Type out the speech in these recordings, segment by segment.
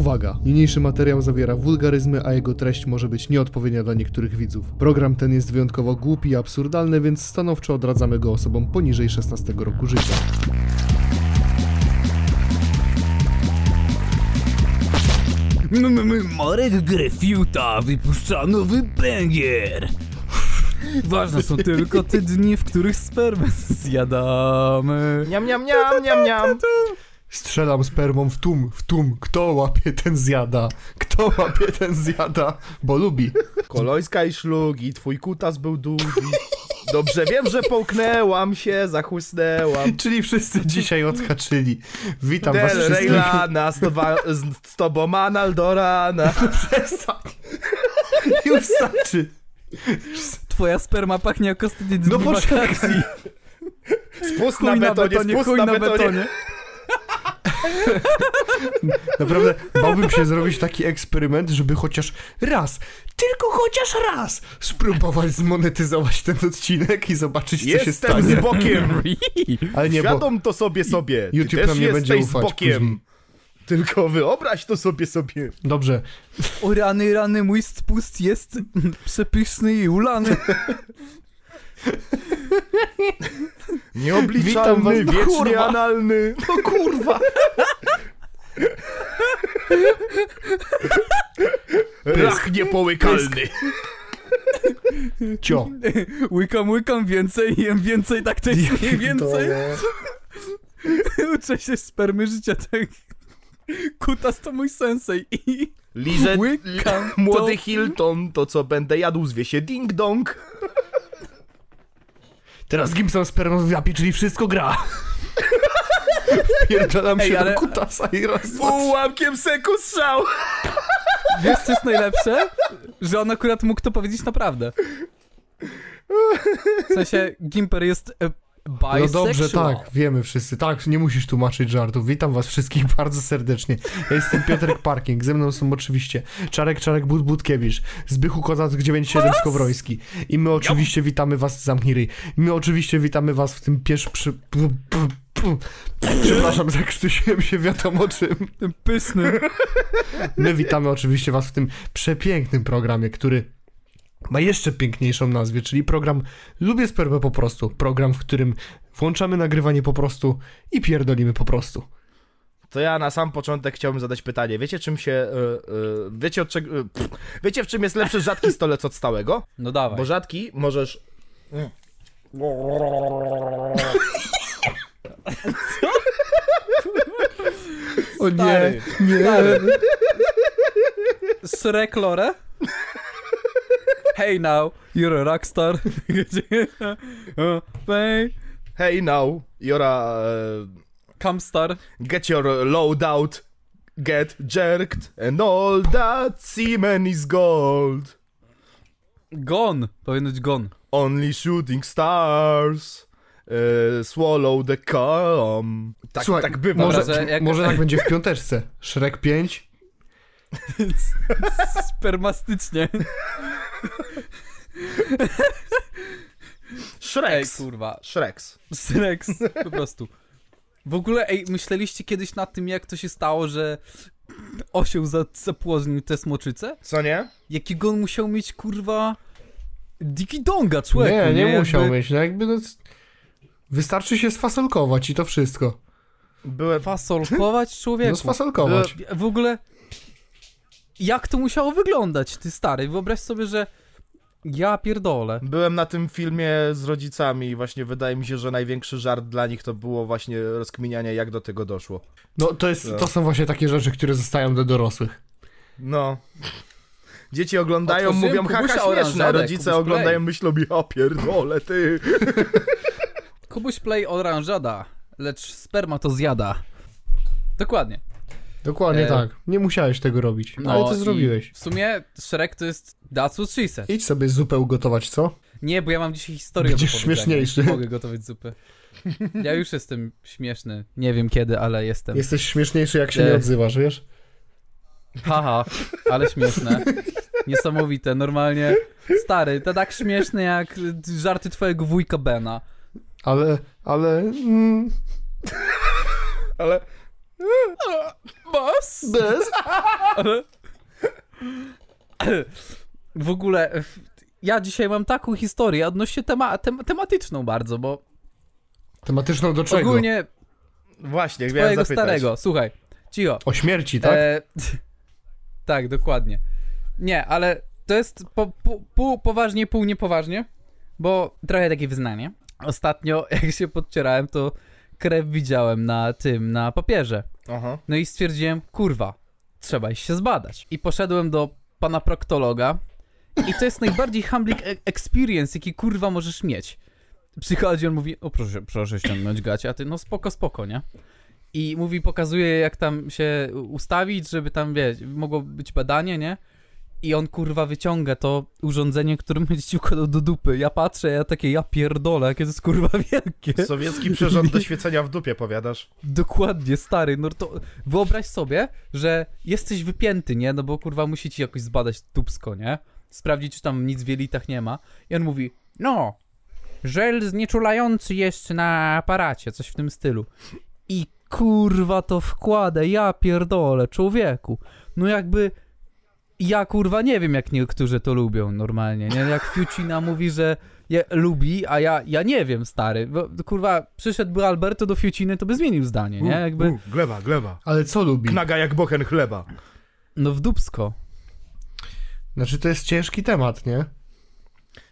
Uwaga! Niniejszy materiał zawiera wulgaryzmy, a jego treść może być nieodpowiednia dla niektórych widzów. Program ten jest wyjątkowo głupi i absurdalny, więc stanowczo odradzamy go osobom poniżej 16 roku życia. Marek Grefiuta wypuszcza nowy banger. Ważne są tylko te dni, w których spermę zjadamy. Niam, niam, niam, niam, niam. Strzelam spermą w tum, w tum. Kto łapie, ten zjada. Kto łapie, ten zjada, bo lubi. Kolońska i szlugi, twój kutas był długi. Dobrze wiem, że połknęłam się, zachłysnęłam. Czyli wszyscy dzisiaj odhaczyli. Witam was Del wszystkich. Reylana, z, towa- z, z tobą anal do rana. Przestań. Już starczy. Twoja sperma pachnie jak ostatnie dni No poczekaj. Spust na betonie, spust na betonie. Naprawdę bałbym się zrobić taki eksperyment, żeby chociaż raz, tylko chociaż raz spróbować zmonetyzować ten odcinek i zobaczyć, co się Jestem stanie. z bokiem. Ale nie, Świadom to sobie sobie. Ty YouTube też nam nie będzie jesteś z ufać bokiem. później. Tylko wyobraź to sobie sobie. Dobrze, O rany, rany, mój spust jest przepyszny i ulany. Nieobliczalny, Witam was, no wiecznie kurwa. analny. No kurwa. Rach niepołykalny. cio. Łykam, łykam więcej, jem więcej, tak to jest mniej więcej. Uczę się spermy życia, tak. Kutas to mój sensei i łykam młody to. Hilton, to co będę jadł zwie się ding dong. Teraz Gibson spermą w japie, czyli wszystko gra. Pierdalam się ale- do kutasa i raz. Ułamkiem seku strzał. Wiesz co jest najlepsze? Że on akurat mógł to powiedzieć naprawdę. W sensie, Gimper jest e, No bisexual. dobrze, tak, wiemy wszyscy. Tak, nie musisz tłumaczyć żartów. Witam was wszystkich bardzo serdecznie. Ja jestem Piotrek Parking, ze mną są oczywiście Czarek Czarek But Budkiewicz, Zbychu Kozac 97 Skowroński. I my oczywiście witamy was, zamknij ryj. My oczywiście witamy was w tym pierwszym... Przy... Przepraszam, zakrztusiłem się wiadomo czym. Ten pyszny. My witamy oczywiście was w tym przepięknym programie, który ma jeszcze piękniejszą nazwę, czyli program Lubię Spermę po prostu. Program, w którym włączamy nagrywanie po prostu i pierdolimy po prostu. To ja na sam początek chciałbym zadać pytanie. Wiecie czym się... y, y, wiecie od czego... y, pff, wiecie w czym jest lepszy rzadki stolec od stałego? No dawaj. Bo rzadki możesz... O nie, Stary, nie. stary. Hey now, you're a rockstar. Oh, Hey, Hey now, Jora... Uh, come star. get your load out, get jerked, and all that semen is gold. Gone. Powinno być gone. Only shooting stars. Uh, swallow the cum. Tak, Słuchaj, tak bywa. Może, Dobra, jak- może tak będzie w piąteczce. Shrek 5. Spermastycznie. Ej, Shreks. kurwa. Shreks. Srex, po prostu. W ogóle, ej, myśleliście kiedyś nad tym, jak to się stało, że osioł za- zapłodnił te smoczyce? Co nie? Jakiego on musiał mieć, kurwa, diki donga, człowieku, Nie, nie Jakby musiał mieć. No jakby no, wystarczy się sfasolkować i to wszystko. Byłem, Fasolkować, człowieku. No sfasolkować. W ogóle, jak to musiało wyglądać, ty stary? Wyobraź sobie, że ja pierdolę. byłem na tym filmie z rodzicami i właśnie wydaje mi się, że największy żart dla nich to było właśnie rozkminianie, jak do tego doszło. No to, jest, No. to są właśnie takie rzeczy, które zostają do dorosłych. No. Dzieci oglądają, Otworzyłem mówią haha śmieszne, oranżadę, rodzice Kubuś oglądają, Play. myślą ja pierdolę, ty. Kubuś play oranżada, lecz sperma to zjada. Dokładnie. Dokładnie E, tak. Nie musiałeś tego robić, No ale to zrobiłeś. W sumie Shrek to jest she said. Idź sobie zupę ugotować, co? Nie, bo ja mam dzisiaj historię Będziesz śmieszniejszy. Nie Mogę gotować zupę. Ja już jestem śmieszny. Nie wiem kiedy, ale jestem. Jesteś śmieszniejszy, jak się E. nie odzywasz, wiesz? Haha, ale śmieszne. Niesamowite, normalnie. Stary, to tak śmieszne jak żarty twojego wujka Bena. Ale, ale... Mm, Ale Boss? Bez? Ale... W ogóle, ja dzisiaj mam taką historię odnośnie tema, tem, tematyczną bardzo, bo Tematyczną do czego? ogólnie Właśnie, miałem zapytać. starego, słuchaj, cicho. O śmierci, tak? E, tak, dokładnie. Nie, ale to jest po, pół, pół poważnie, pół niepoważnie, bo trochę takie wyznanie. Ostatnio, jak się podcierałem, to krew widziałem na tym, na papierze. Aha. No i stwierdziłem, kurwa, trzeba iść się zbadać. I poszedłem do pana proktologa i to jest najbardziej humbling e- experience, jaki kurwa możesz mieć. Przychodzi, on mówi, o proszę, proszę ściągnąć gacie, a ty, no spoko, spoko, nie? I mówi, pokazuje jak tam się ustawić, żeby tam, wiesz, mogło być badanie, nie? I on kurwa wyciąga to urządzenie, którym będzie ci układał do dupy. Ja patrzę, ja takie, ja pierdolę, jakie to jest kurwa wielkie. Sowiecki przyrząd do świecenia w dupie, powiadasz? Dokładnie, stary, no to wyobraź sobie, że jesteś wypięty, nie? No bo kurwa musi ci jakoś zbadać tubsko, nie? Sprawdzić, czy tam nic w jelitach nie ma. I on mówi, no, żel znieczulający jest na aparacie, coś w tym stylu. I kurwa to wkłada, ja pierdolę, człowieku. No jakby... Ja kurwa nie wiem, jak niektórzy to lubią normalnie, nie? Jak Fiucina mówi, że je lubi, a ja, ja nie wiem, stary. Bo, kurwa, przyszedłby Alberto do Fiuciny, to by zmienił zdanie, nie? Jakby, U, gleba, gleba. Ale co lubi? Knaga jak bochen chleba. no w dupsko. Znaczy to jest ciężki temat, nie?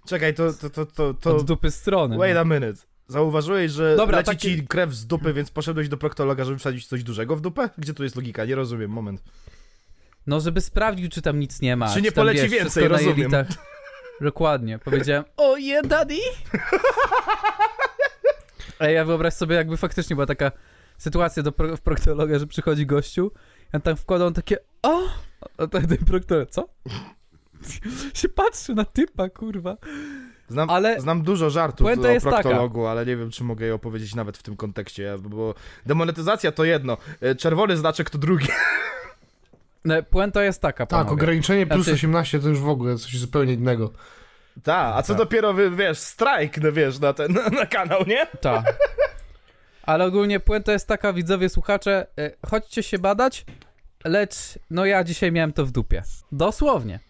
Czekaj, to, to, to, to, to... Od dupy strony. Wait no. a minute. Zauważyłeś, że Dobra, leci takie- ci krew z dupy, więc poszedłeś do proktologa, żeby wsadzić coś dużego w dupę? Gdzie tu jest logika? Nie rozumiem, moment. No, żeby sprawdził, czy tam nic nie ma. Czy nie tam, poleci wiesz, więcej, rozumiem. jelitach. Dokładnie. Powiedziałem, o je, daddy! Ej, ja wyobraź sobie, jakby faktycznie była taka sytuacja do pro, w proktologa, że przychodzi gościu, ja tam wkładał on takie, o! A ten, proktolog, co? się patrzy na typa, kurwa. Znam, Ale znam dużo żartów o jest taka. proktologu, ale nie wiem, czy mogę je opowiedzieć nawet w tym kontekście, bo demonetyzacja to jedno, e, czerwony znaczek to drugie. No, puenta jest taka, Tak, panowie. ograniczenie plus Znaczy- 18 to już w ogóle coś zupełnie innego. Tak, a co Tak. dopiero, wy- wiesz, strajk, no wiesz, na ten, na, na kanał, nie? Tak. Ale ogólnie puenta jest taka, widzowie, słuchacze, y, chodźcie się badać, lecz no ja dzisiaj miałem to w dupie. Dosłownie.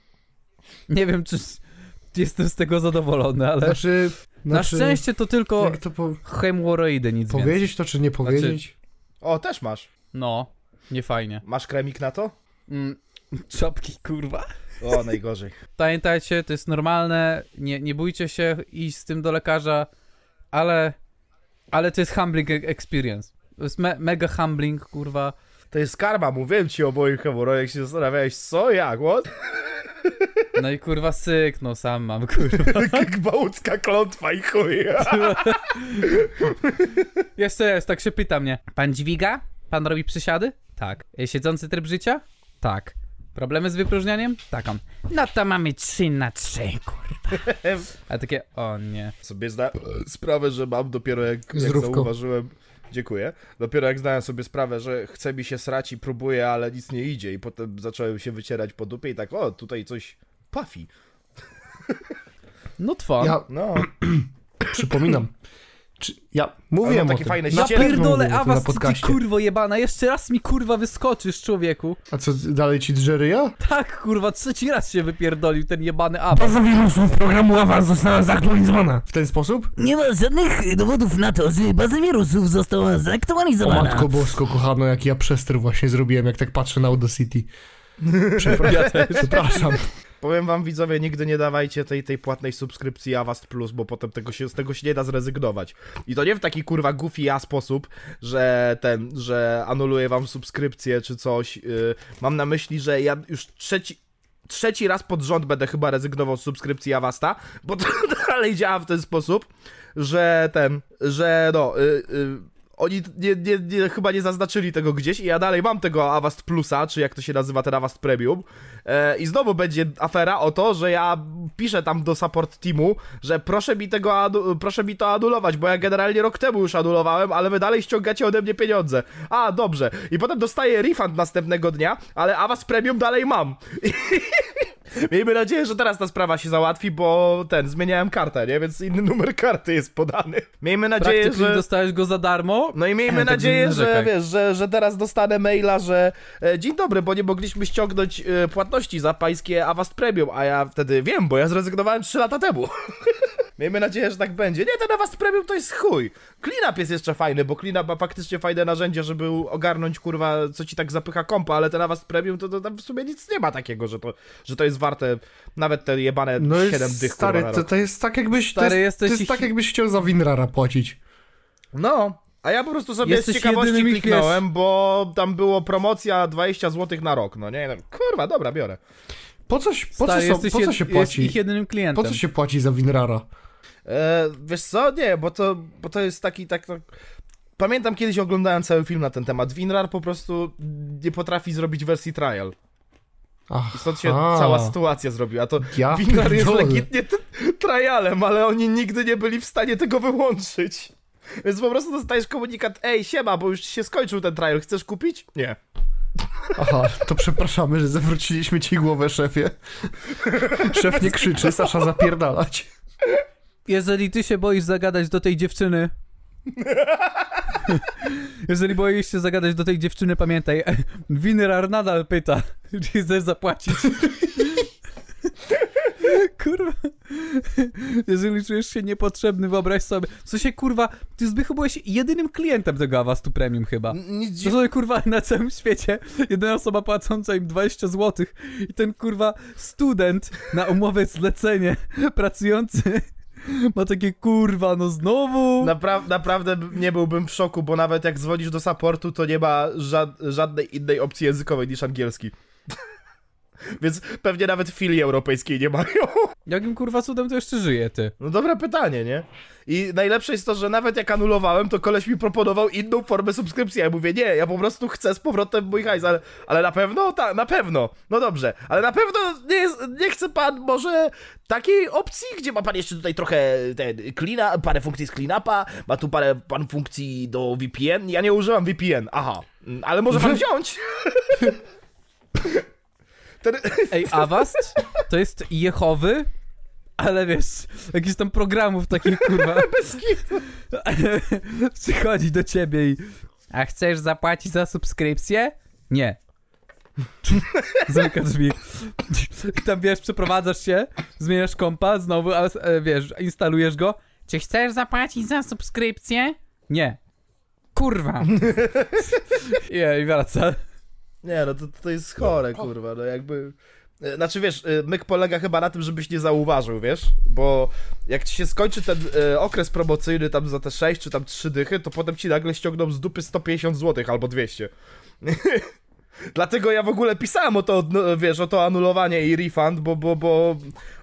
Nie wiem, czy jestem z tego zadowolony, ale Znaczy, na znaczy szczęście to tylko to po... hemoroidy, nic więcej. powiedzieć to, czy nie powiedzieć? O, też masz. No, nie fajnie. Masz kremik na to? Mm, czapki, kurwa. O, najgorzej. Pamiętajcie, to jest normalne, nie, nie bójcie się iść z tym do lekarza, ale, ale to jest humbling e- experience. To jest me, mega humbling, kurwa. To jest karma, mówiłem ci o moich hemorojach, się zastanawiałeś, co, jak, what? No i kurwa syk, no sam mam, kurwa. Gwałcka klątwa i chuj. Jeszcze jest, tak się pyta mnie. Pan dźwiga? Pan robi przysiady? Tak. E, Siedzący tryb życia? Tak. Problemy z wypróżnianiem? Tak on. No to mamy 3 na 3, kurwa. A takie, o nie. Sobie zda sprawę, że mam dopiero jak, jak zauważyłem... Dziękuję. Dopiero jak zdałem sobie sprawę, że chce mi się srać i próbuję, ale nic nie idzie i potem zacząłem się wycierać po dupie i tak, o, tutaj coś pafi. No fun. Ja No, przypominam. Czy, ja o takie tym. fajne Ja ściele- pierdolę, Mówiłem o a tym na was ty kurwo jebana, jeszcze raz mi kurwa wyskoczysz, człowieku. A co, dalej ci drze ryja? Tak, kurwa, trzeci raz się wypierdolił ten jebany awans. Baza wirusów programu Avast została zaktualizowana. W ten sposób? Nie ma żadnych dowodów na to, że baza wirusów została O zaktualizowana. matko bosko, kochano, jak ja przester właśnie zrobiłem, jak tak patrzę na Audacity. Przepra- Przepraszam. Powiem wam widzowie, nigdy nie dawajcie tej, tej płatnej subskrypcji Avast Plus, bo potem tego się, z tego się nie da zrezygnować. I to nie w taki kurwa goofy ja sposób, że ten, że anuluję wam subskrypcję czy coś. Yy, mam na myśli, że ja już trzeci, trzeci raz pod rząd będę chyba rezygnował z subskrypcji Avasta, bo to dalej działa w ten sposób, że ten, że no, yy, yy, oni nie, nie, nie, chyba nie zaznaczyli tego gdzieś i ja dalej mam tego Avast Plusa, czy jak to się nazywa, ten Avast Premium e, i znowu będzie afera o to, że ja piszę tam do support teamu, że proszę mi tego, proszę mi to anulować, bo ja generalnie rok temu już anulowałem, ale wy dalej ściągacie ode mnie pieniądze. A, dobrze. I potem dostaję refund następnego dnia, ale Avast Premium dalej mam. Miejmy nadzieję, że teraz ta sprawa się załatwi, bo ten, zmieniałem kartę, nie? Więc inny numer karty jest podany. Miejmy nadzieję, że... dostałeś go za darmo. No i miejmy Także nadzieję, nie że narzekaj. wiesz, że, że teraz dostanę maila, że e, dzień dobry, bo nie mogliśmy ściągnąć e, płatności za pańskie Avast Premium, a ja wtedy wiem, bo ja zrezygnowałem 3 lata temu. miejmy nadzieję, że tak będzie. Nie, ten Avast Premium to jest chuj. Cleanup jest jeszcze fajny, bo Cleanup ma faktycznie fajne narzędzie, żeby ogarnąć, kurwa, co ci tak zapycha kompa, ale ten Avast Premium to, to tam w sumie nic nie ma takiego, że to, że to jest warte nawet te jebane No 7 jest, dych, stary, kurwa, na to, rok. to jest tak jakbyś, Stary, to jest, jesteś to jest tak jakbyś chciał za Winrara płacić. No, a ja po prostu sobie Jesteś z ciekawości kliknąłem, bo tam było promocja 20 zł na rok, no nie? Kurwa, dobra, biorę. Po co, się- po co, Stary, są, jesteś po co się jest płaci? ich jedynym klientem. Po co się płaci za Winrara? E, wiesz co? Nie, bo to, bo to jest taki, tak, tak... Pamiętam kiedyś oglądałem cały film na ten temat. Winrar po prostu nie potrafi zrobić wersji trial. Aha. I stąd się cała sytuacja zrobiła. To Ja Winrar jest legitnie trialem, ale oni nigdy nie byli w stanie tego wyłączyć. Więc po prostu dostajesz komunikat, ej, siema, bo już się skończył ten trial, chcesz kupić? Nie. Aha, to przepraszamy, że zawróciliśmy ci głowę, szefie. Szef nie krzyczy, Sasza zapierdalać. Jeżeli ty się boisz zagadać do tej dziewczyny. Jeżeli boisz się zagadać do tej dziewczyny, pamiętaj, Winrar nadal pyta, czy chcesz zapłacić. Kurwa. Jeżeli czujesz się niepotrzebny, wyobraź sobie. Co się kurwa. Ty Zbychu byłeś jedynym klientem tego Avastu Premium chyba. Nic To są kurwa na całym świecie jedyna osoba płacąca im 20 zł i ten kurwa student na umowę zlecenie pracujący ma takie kurwa, no znowu. Napra- naprawdę nie byłbym w szoku, bo nawet jak dzwonisz do supportu, to nie ma ża- żadnej innej opcji językowej niż angielski. Więc pewnie nawet filii europejskiej nie mają. Jakim kurwa cudem to jeszcze żyje ty? No dobre pytanie, nie? I najlepsze jest to, że nawet jak anulowałem, to koleś mi proponował inną formę subskrypcji. Ja mówię, nie, ja po prostu chcę z powrotem mój hajs, ale, ale na pewno? Tak, na pewno. No dobrze, ale na pewno nie, jest, nie chce pan może takiej opcji, gdzie ma pan jeszcze tutaj trochę ten clean parę funkcji z cleanupa, ma tu parę pan funkcji do VPN. Ja nie używam VPN, aha. Mm, Ale może pan wziąć? Ten, Ej, Avast to jest Jehowy, ale wiesz, jakiś tam programów takich kurwa. Przychodzi do ciebie i. A chcesz zapłacić za subskrypcję? Nie. Zamyka drzwi. I tam wiesz, przeprowadzasz się, zmieniasz kompa, znowu, ale e, wiesz, instalujesz go. Czy chcesz zapłacić za subskrypcję? Nie. Kurwa. I, i wraca. Nie, no to, to jest chore, kurwa, no jakby... E, Znaczy, wiesz, e, myk polega chyba na tym, żebyś nie zauważył, wiesz? Bo jak ci się skończy ten e, okres promocyjny tam za te 6 czy tam 3 dychy, to potem ci nagle ściągną z dupy 150 zł albo 200. Dlatego ja w ogóle pisałem o to, no, wiesz, o to anulowanie i refund, bo, bo, bo...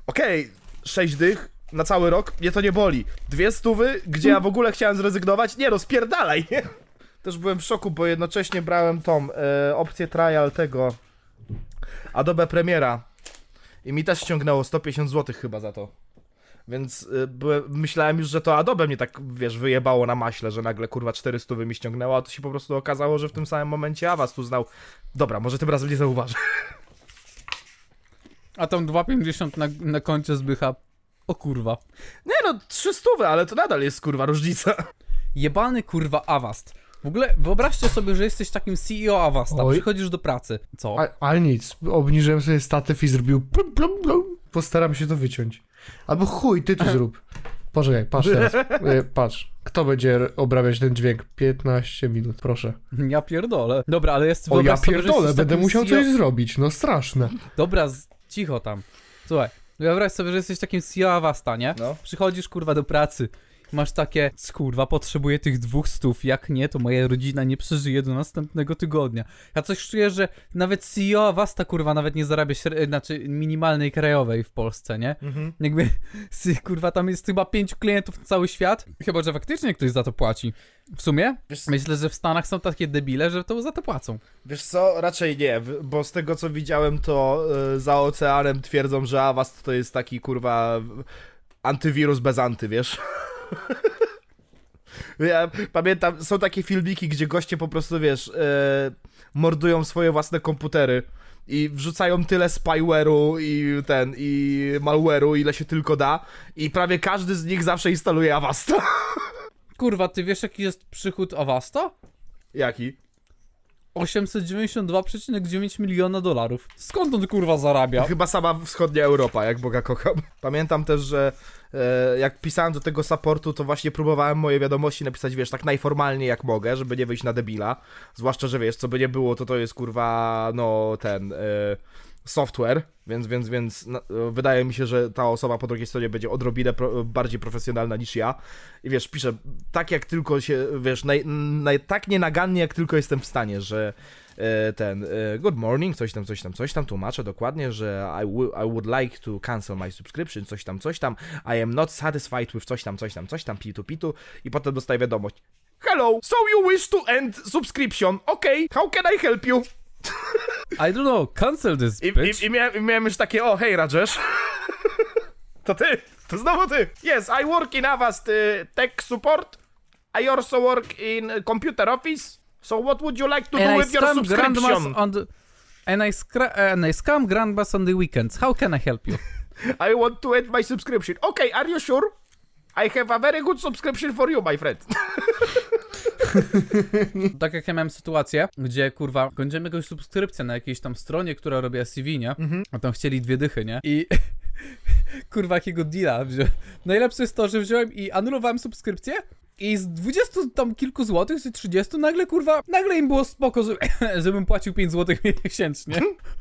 Okej, 6 dych na cały rok, mnie to nie boli. Dwie stówy, gdzie ja w ogóle chciałem zrezygnować, nie no, spierdalaj, nie? Też byłem w szoku, bo jednocześnie brałem tą e, opcję trial tego Adobe Premiera i mi też ściągnęło 150 zł chyba za to. Więc e, byłem, myślałem już, że to Adobe mnie tak, wiesz, wyjebało na maśle, że nagle kurwa 400 mi ściągnęło, a to się po prostu okazało, że w tym samym momencie Avast tu znał. Dobra, może tym razem nie zauważę. A tam 2,50 na, na koncie zbycha. O kurwa. Nie no, 300, ale to nadal jest kurwa różnica. Jebany kurwa Avast. W ogóle wyobraźcie sobie, że jesteś takim CEO Avasta, Oj. przychodzisz do pracy. Co? A, ale nic, obniżyłem sobie statyw i zrobił plum, plum, plum. Postaram się to wyciąć. Albo chuj, ty to zrób. Poczekaj, patrz teraz. E, Patrz. Kto będzie obrabiać ten dźwięk? 15 minut, proszę. Ja pierdolę. Dobra, ale jest O ja sobie, pierdolę, jesteś będę musiał CEO coś zrobić, no straszne. Dobra, z... cicho tam. Słuchaj, wyobraź sobie, że jesteś takim CEO Avasta, nie? No. Przychodzisz kurwa do pracy. Masz takie, kurwa, potrzebuję tych dwóch stów, jak nie, to moja rodzina nie przeżyje do następnego tygodnia. Ja coś czuję, że nawet CEO Avasta, kurwa, nawet nie zarabia, śre... znaczy minimalnej krajowej w Polsce, nie? Mhm. Jakby, kurwa, tam jest chyba pięciu klientów na cały świat. Chyba, że faktycznie ktoś za to płaci. W sumie? Wiesz, Myślę, że w Stanach są takie debile, że to za to płacą. Wiesz co, raczej nie, bo z tego co widziałem, to y, za oceanem twierdzą, że Avast to jest taki kurwa antywirus bez anty, wiesz? ja pamiętam, są takie filmiki, gdzie goście po prostu, wiesz, y, mordują swoje własne komputery i wrzucają tyle spyware'u i ten, i malware'u, ile się tylko da i prawie każdy z nich zawsze instaluje Avasta. Kurwa, ty wiesz jaki jest przychód Avasta? Jaki? 892,9 miliona dolarów. Skąd on kurwa zarabia? Chyba sama wschodnia Europa, jak Boga kocham. Pamiętam też, że e, jak pisałem do tego supportu, to właśnie próbowałem moje wiadomości napisać, wiesz, tak najformalniej jak mogę, żeby nie wyjść na debila. Zwłaszcza, że wiesz, co by nie było, to to jest kurwa, no, ten... E, software, więc, więc, więc no, wydaje mi się, że ta osoba po drugiej stronie będzie odrobinę pro, bardziej profesjonalna niż ja. I wiesz, piszę tak jak tylko się, wiesz, naj, naj, tak nienagannie jak tylko jestem w stanie, że e, ten e, good morning, coś tam, coś tam, coś tam, tłumaczę dokładnie, że I, I would like to cancel my subscription, coś tam, coś tam, I am not satisfied with coś tam, coś tam, coś tam, pitu, pitu i potem dostaję wiadomość Hello, so you wish to end subscription, okay, how can I help you? I don't know, cancel this I, bitch. i, i, miałem, I miałem już takie, o hej Rajesh, to ty, to znowu ty. Yes, I work in Avast uh, Tech Support, I also work in uh, Computer Office, so what would you like to do And I with your subscription? on the... And I, scra- and I scam grandmas on the weekends. How can I help you? I want to end my subscription. Okay, are you sure? I have a very good subscription for you, my friend. Tak jak ja miałem sytuację, gdzie kurwa kończymy jakąś subskrypcję na jakiejś tam stronie, która robi CV, nie? A tam chcieli dwie dychy, nie? I kurwa jakiego deala wziąłem. Najlepsze jest to, że wziąłem i anulowałem subskrypcję i z 20 tam kilku złotych, z 30 nagle kurwa, nagle im było spoko, że, żebym płacił 5 złotych miesięcznie.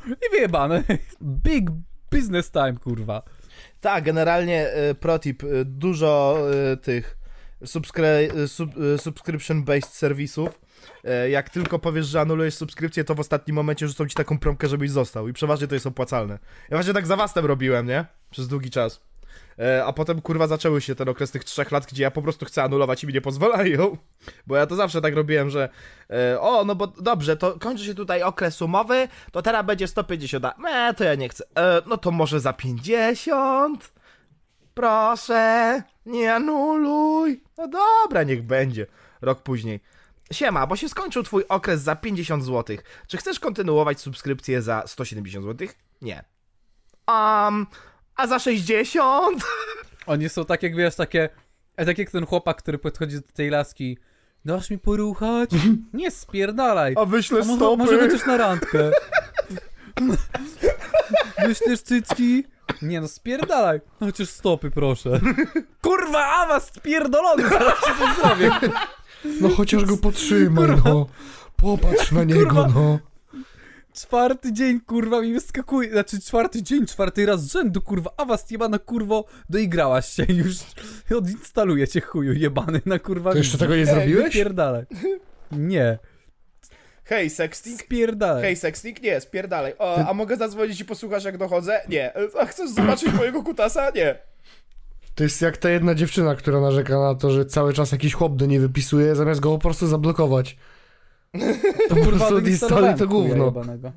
I wyjebane. Big business time, kurwa. Tak, generalnie e, protip, e, dużo e, tych subskry- sub, e, subscription-based serwisów. e, Jak tylko powiesz, że anulujesz subskrypcję, to w ostatnim momencie rzucą ci taką promkę, żebyś został. I przeważnie to jest opłacalne. Ja właśnie tak za wastem robiłem, nie? Przez długi czas. E, A potem kurwa zaczęły się ten okres tych trzech lat, gdzie ja po prostu chcę anulować i mi nie pozwalają. Bo ja to zawsze tak robiłem, że o, no bo dobrze, to kończy się tutaj okres umowy, to teraz będzie 150. a- Nie, to ja nie chcę. E, no to może za 50? Proszę, nie anuluj. No dobra, niech będzie. Rok później. Siema, bo się skończył twój okres za 50 zł. Czy chcesz kontynuować subskrypcję za 170 zł? Nie. Um, a za 60? Oni są tak jak wiesz, takie. Tak jak ten chłopak, który podchodzi do tej laski. Dasz mi poruchać? Nie spierdalaj. A wyślę A mo- stopy. może chociaż na randkę. Myślisz cycki? Nie no, spierdalaj. No chociaż stopy, proszę. Kurwa, awa spierdolony, zaraz się coś zrobię. No chociaż go potrzymaj, no. Popatrz na niego, Kurwa. no. Czwarty dzień, kurwa, mi wyskakuje. Znaczy, czwarty dzień, czwarty raz z rzędu, kurwa. Awas jebana, kurwo, doigrałaś się już. Odinstaluję cię, chuju, jebany na kurwa. To jeszcze tego nie zrobiłeś? Spierdalaj. Nie, Hej, sexting? spierdalaj. Hej, sexting? Nie, spierdalej. O, a mogę zadzwonić i posłuchasz jak dochodzę? Nie. A chcesz zobaczyć mojego kutasa? Nie. To jest jak ta jedna dziewczyna, która narzeka na to, że cały czas jakiś chłop do niej wypisuje, zamiast go po prostu zablokować. To po prostu odinstaluj to gówno. jebanego.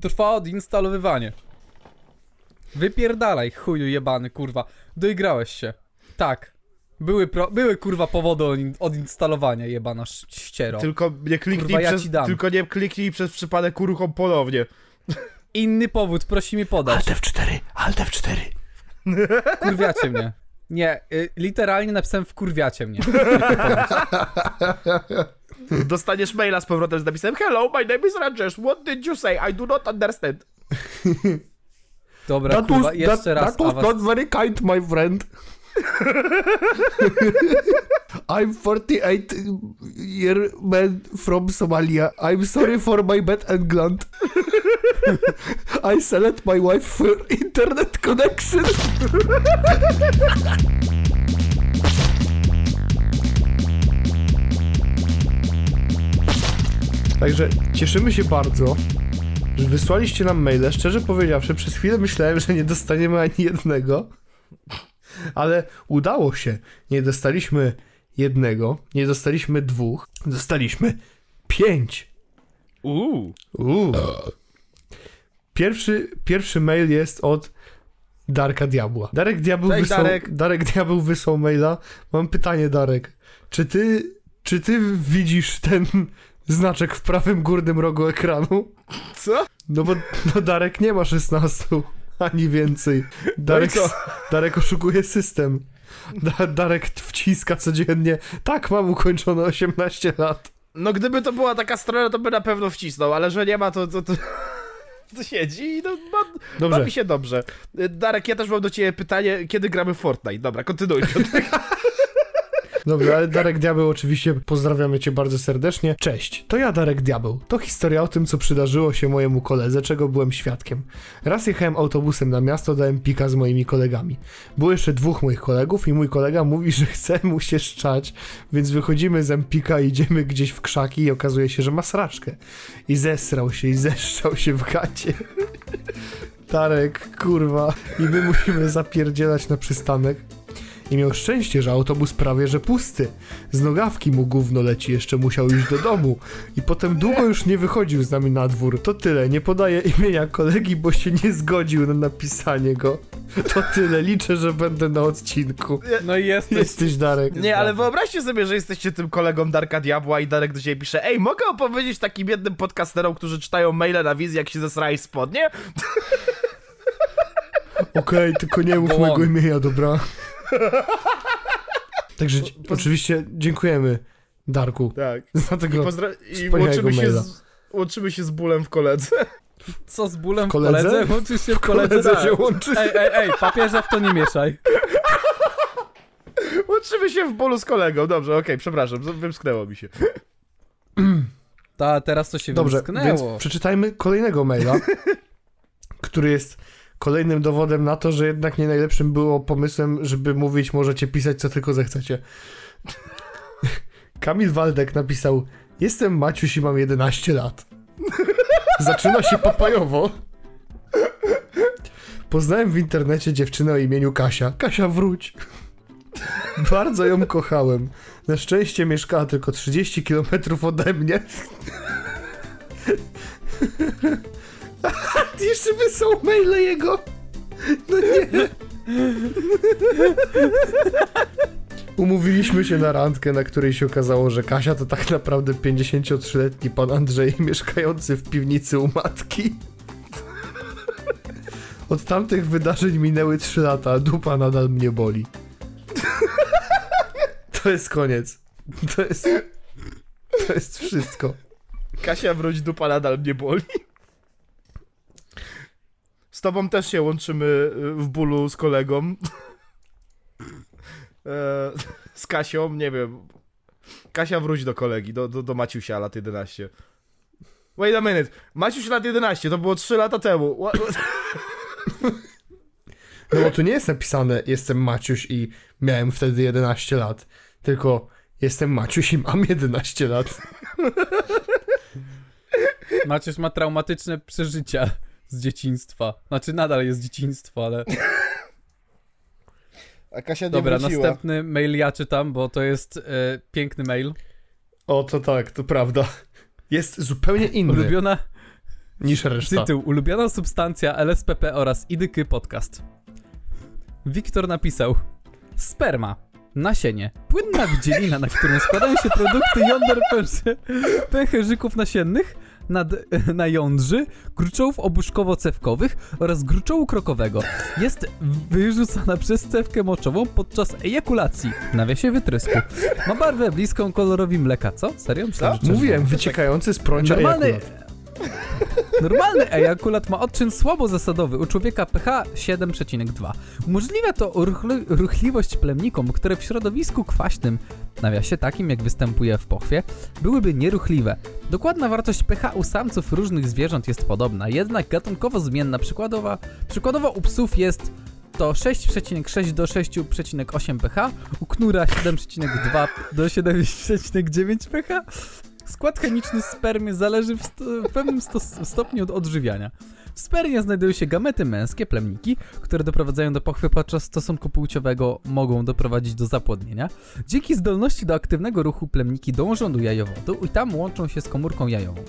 Trwa odinstalowywanie. Wypierdalaj, chuju jebany, kurwa. Doigrałeś się. Tak. Były, pro, były kurwa powody odin- odinstalowania, jebana ściero. Tylko nie kliknij Kurwa, ja przez, dam. tylko nie kliknij przez przypadek uruchom ponownie. Inny powód, prosi mi podać. Alt F4, Alt F4. Kurwiacie mnie. Nie, y, literalnie napisałem wkurwiacie mnie. Dostaniesz maila z powrotem z napisem Hello, my name is Rajesh. What did you say? I do not understand. Dobra, That kurwa, was, jeszcze that, raz. that was not very kind, my friend. I'm 48 year man from Somalia. I'm sorry for my bad England. I select my wife for internet connection. Także cieszymy się bardzo, że wysłaliście nam maile. Szczerze powiedziawszy, przez chwilę myślałem, że nie dostaniemy ani jednego. Ale udało się. Nie dostaliśmy jednego, nie dostaliśmy dwóch, dostaliśmy pięć. Uuu. Uuu. Pierwszy, pierwszy mail jest od Darka Diabła. Darek Diabeł, Cześć, wysłał, Darek. Darek Diabeł wysłał maila. Mam pytanie, Darek. Czy ty, czy ty widzisz ten, znaczek w prawym górnym rogu ekranu. Co? No bo no Darek nie ma 16, ani więcej. Darek, co? Darek oszukuje system. Da, Darek wciska codziennie. Tak, mam ukończone 18 lat. No gdyby to była taka strona, to by na pewno wcisnął, ale że nie ma, to... to, to... Siedzi i no, ma, Dobrze. bawi się dobrze. Darek, ja też mam do ciebie pytanie, kiedy gramy w Fortnite? Dobra, kontynuuj. Dobrze, ale Darek Diabeł oczywiście pozdrawiamy cię bardzo serdecznie. Cześć, to ja Darek Diabeł. To historia o tym, co przydarzyło się mojemu koledze, czego byłem świadkiem. Raz jechałem autobusem na miasto, dałem pika z moimi kolegami. Było jeszcze dwóch moich kolegów i mój kolega mówi, że chce mu się szczać, więc wychodzimy z Empika idziemy gdzieś w krzaki i okazuje się, że ma sraczkę. I zesrał się i zeszczał się w gacie. Darek, kurwa. I my musimy zapierdzielać na przystanek. I miał szczęście, że autobus prawie że pusty. Z nogawki mu gówno leci, jeszcze musiał iść do domu. I potem długo już nie wychodził z nami na dwór. To tyle, nie podaję imienia kolegi, bo się nie zgodził na napisanie go. To tyle, liczę, że będę na odcinku. No i jesteś. Jesteś Darek. Nie, ale wyobraźcie sobie, że jesteście tym kolegą Darka Diabła i Darek do ciebie pisze Ej, mogę opowiedzieć takim jednym podcasterom, którzy czytają maile na wizji, jak się zesrałeś spodnie? Okej, tylko nie mów Go mojego imienia, dobra? Także oczywiście dziękujemy Darku Tak. za I, tego pozdra- i łączymy, się z, łączymy się z bólem w koledze. Co z bólem w koledze? koledze? Łączysz się w koledze? koledze Tak. się łączy. Ej, ej, ej, papieża w to nie mieszaj. Łączymy się w bólu z kolegą. Dobrze, okej, przepraszam, z- wymsknęło mi się. Ta, teraz to się Dobrze, wymsknęło. więc przeczytajmy kolejnego maila, który jest kolejnym dowodem na to, że jednak nie najlepszym było pomysłem, żeby mówić, możecie pisać co tylko zechcecie. Kamil Waldek napisał Jestem Maciuś i mam 11 lat. Zaczyna się papajowo. Poznałem w internecie dziewczynę o imieniu Kasia. Kasia, wróć. Bardzo ją kochałem. Na szczęście mieszkała tylko 30 km ode mnie. Jeszcze wysłał maile jego. No nie. Umówiliśmy się na randkę, na której się okazało, że Kasia to tak naprawdę 53-letni pan Andrzej mieszkający w piwnicy u matki. Od tamtych wydarzeń minęły 3 lata, a dupa nadal mnie boli. To jest koniec. To jest... To jest wszystko. Kasia, wróć, dupa nadal mnie boli. Z tobą też się łączymy y, w bólu z kolegą. E, Z Kasią, nie wiem. Kasia, wróć do kolegi, do, do, do Maciusia, lat 11. Wait a minute. Maciuś lat 11, to było 3 lata temu. What? No bo tu nie jest napisane jestem Maciuś i miałem wtedy 11 lat, tylko jestem Maciuś i mam 11 lat. Maciuś ma traumatyczne przeżycia z dzieciństwa. Znaczy nadal jest dzieciństwo, ale... A Kasia nie Dobra, wróciła. następny mail ja czytam, bo to jest e, piękny mail. O, to tak, to prawda. Jest zupełnie inny Ulubiona... niż reszta. Tytuł Ulubiona substancja LSPP oraz IDK podcast. Wiktor napisał Sperma, nasienie, płynna wydzielina, na którą składają się produkty jąder pęche, pęcherzyków nasiennych, nad, na jądrzy, gruczołów obuszkowo-cewkowych oraz gruczołu krokowego. Jest wyrzucana przez cewkę moczową podczas ejakulacji, w nawiasie wytrysku. Ma barwę bliską kolorowi mleka. Co? Serio? Myślałem, że. Mówiłem, wyciekający z prącia Normalny, ejakulat. Normalny ejakulat ma odczyn słabo zasadowy, u człowieka pH 7,2. Umożliwia to ruchli, ruchliwość plemnikom, które w środowisku kwaśnym, nawiasie takim jak występuje w pochwie, byłyby nieruchliwe. Dokładna wartość pH u samców różnych zwierząt jest podobna, jednak gatunkowo zmienna. Przykładowa, przykładowo u psów jest to 6,6 do 6,8 pH, u knura 7,2 do 7,9 pH. Skład chemiczny spermy zależy w, sto, w pewnym stos, stopniu od odżywiania. W spermie znajdują się gamety męskie, plemniki, które doprowadzają do pochwy podczas stosunku płciowego, mogą doprowadzić do zapłodnienia. Dzięki zdolności do aktywnego ruchu plemniki dążą do jajowodu i tam łączą się z komórką jajową.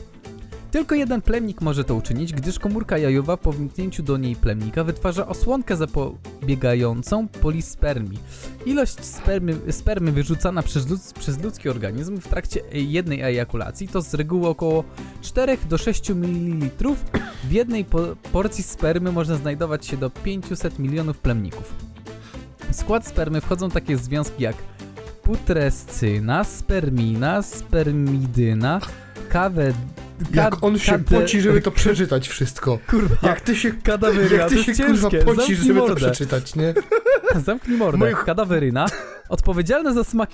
Tylko jeden plemnik może to uczynić, gdyż komórka jajowa po wniknięciu do niej plemnika wytwarza osłonkę zapobiegającą polispermii. Ilość spermy, spermy wyrzucana przez, ludz, przez ludzki organizm w trakcie jednej ejakulacji to z reguły około 4 do 6 ml. W jednej po porcji spermy można znajdować się do 500 milionów plemników. W skład spermy wchodzą takie związki jak putrescyna, spermina, spermidyna, kawę... Jak on się poci, żeby to przeczytać wszystko. Kurwa, Jak ty się, kadaweryna, jak to ty się kurwa ciężkie. pocisz, Zamknij żeby to mordę. przeczytać, nie? Zamknij mordę. Mój- Kadaweryna, odpowiedzialna za smak,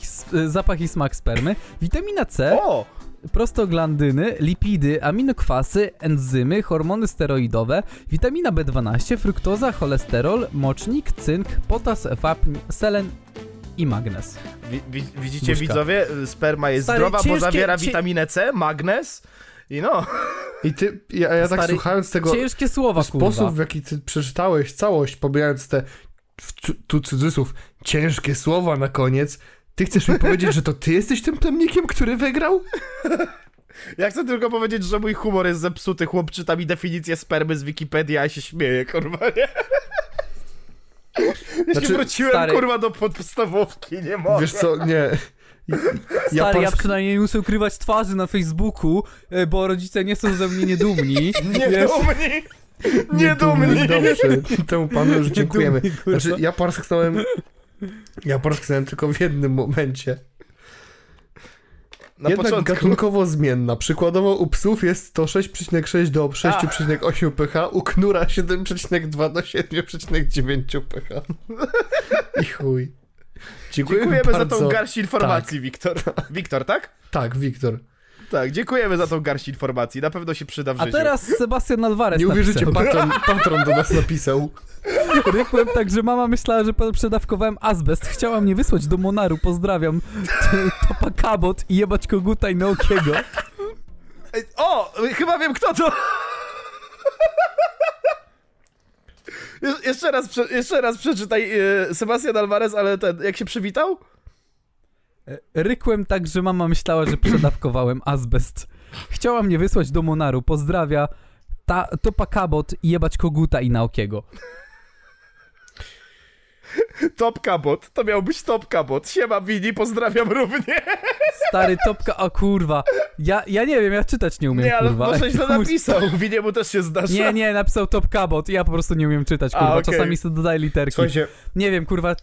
zapach i smak spermy, witamina C, O! prostoglandyny, lipidy, aminokwasy, enzymy, hormony steroidowe, witamina B12, fruktoza, cholesterol, mocznik, cynk, potas, wapń, selen i magnez. Wi- wi- widzicie Buźka. widzowie? Sperma jest Stary, zdrowa, bo ciężkie- zawiera cie- witaminę C, magnez i no. I ty, ja, ja tak Stary, słuchając tego Ciężkie słowa, sposób, kurwa. w jaki ty przeczytałeś całość, pobierając te, tu cudzysłów, ciężkie słowa na koniec, ty chcesz mi powiedzieć, że to ty jesteś tym plemnikiem, który wygrał? Ja chcę tylko powiedzieć, że mój humor jest zepsuty. Chłop czyta mi definicję spermy z Wikipedii, a ja się śmieję, kurwa, nie? Ja Znaczy, się wróciłem, stary- kurwa, do podstawówki, nie mogę. Wiesz co, nie. Stary, ja Japońsk- przynajmniej nie muszę ukrywać twarzy na Facebooku, e, bo rodzice nie są ze mnie niedumni. Nie Wiesz? dumni! Nie dumni! Dobrze, temu panu już dziękujemy. Znaczy, ja parsknąłem, ja parsknąłem tylko w jednym momencie. Na Jednak początku. gatunkowo zmienna. Przykładowo u psów jest to 6,6 do 6,8 pH, u knura 7,2 do 7,9 pH. I chuj. Dziękuję Dziękujemy bardzo. za tą garść informacji, Wiktor. Wiktor, tak? Tak, Wiktor. Tak, dziękujemy za tą garść informacji. Na pewno się przyda w A życiu. teraz Sebastian Alvarez Nie uwierzycie, napisał. patron, patron do nas napisał. Rykłem tak, że mama myślała, że przedawkowałem azbest. Chciała mnie wysłać do Monaru. Pozdrawiam. Topa Kabot i jebać koguta i Naokiego. Ej, O! Chyba wiem kto to! Je- jeszcze, raz, prze- jeszcze raz przeczytaj e, Sebastian Alvarez, ale ten, jak się przywitał? Rykłem tak, że mama myślała, że przedawkowałem azbest. Chciała mnie wysłać do Monaru. Pozdrawia. Ta, topa Kabot i jebać koguta i Naokiego. Top Cabot, to miał być Top Cabot. Siema Wini, pozdrawiam równie. Stary topka, o kurwa. Ja, ja nie wiem, ja czytać nie umiem, Nie, ale kurwa. może źle napisał. Winie mu też się zdarza. Nie, nie, napisał Top Cabot i ja po prostu nie umiem czytać, A, kurwa. okej. Czasami sobie dodaję literki. Słuchajcie, Nie wiem, kurwa.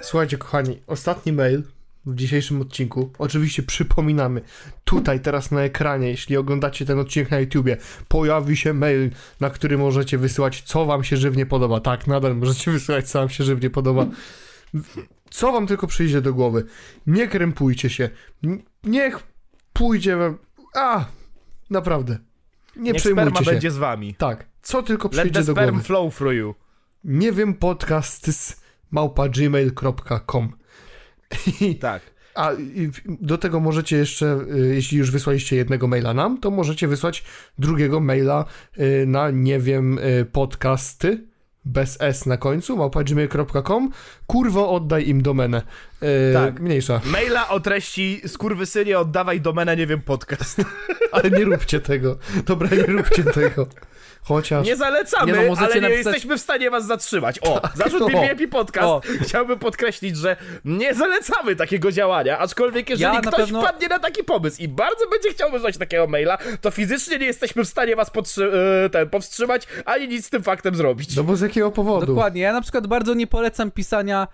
Słuchajcie, kochani, ostatni mail w dzisiejszym odcinku. Oczywiście przypominamy, tutaj, teraz na ekranie, jeśli oglądacie ten odcinek na YouTubie, pojawi się mail, na który możecie wysyłać, co wam się żywnie podoba. Tak, nadal możecie wysyłać, co wam się żywnie podoba. Co wam tylko przyjdzie do głowy. Nie krępujcie się. Niech pójdzie wam... A, naprawdę. Nie Niech przejmujcie sperma się. będzie z wami. Tak, co tylko Let przyjdzie the do sperm głowy. flow through you. Nie wiem, podcast z małpa gmail.com. Tak. a do tego możecie jeszcze, y, jeśli już wysłaliście jednego maila nam, to możecie wysłać drugiego maila y, na, nie wiem, y, podcasty bez s na końcu, małpa.gmail.com. Kurwo, oddaj im domenę. Tak. Mniejsza, Maila o treści skurwysynie oddawaj domenę, nie wiem, podcast. ale nie róbcie tego. Dobra, nie róbcie tego. Chociaż... Nie zalecamy, Nie no, ale nie napisać- jesteśmy w stanie was zatrzymać. O, zarzut o. BBP Podcast. O. Chciałbym podkreślić, że nie zalecamy takiego działania, aczkolwiek jeżeli Ja ktoś pewno- wpadnie na taki pomysł i bardzo będzie chciał wysłać takiego maila, to fizycznie nie jesteśmy w stanie was podtrzy- e, ten, powstrzymać, ani nic z tym faktem zrobić. No bo z jakiego powodu? Dokładnie. Ja na przykład bardzo nie polecam pisania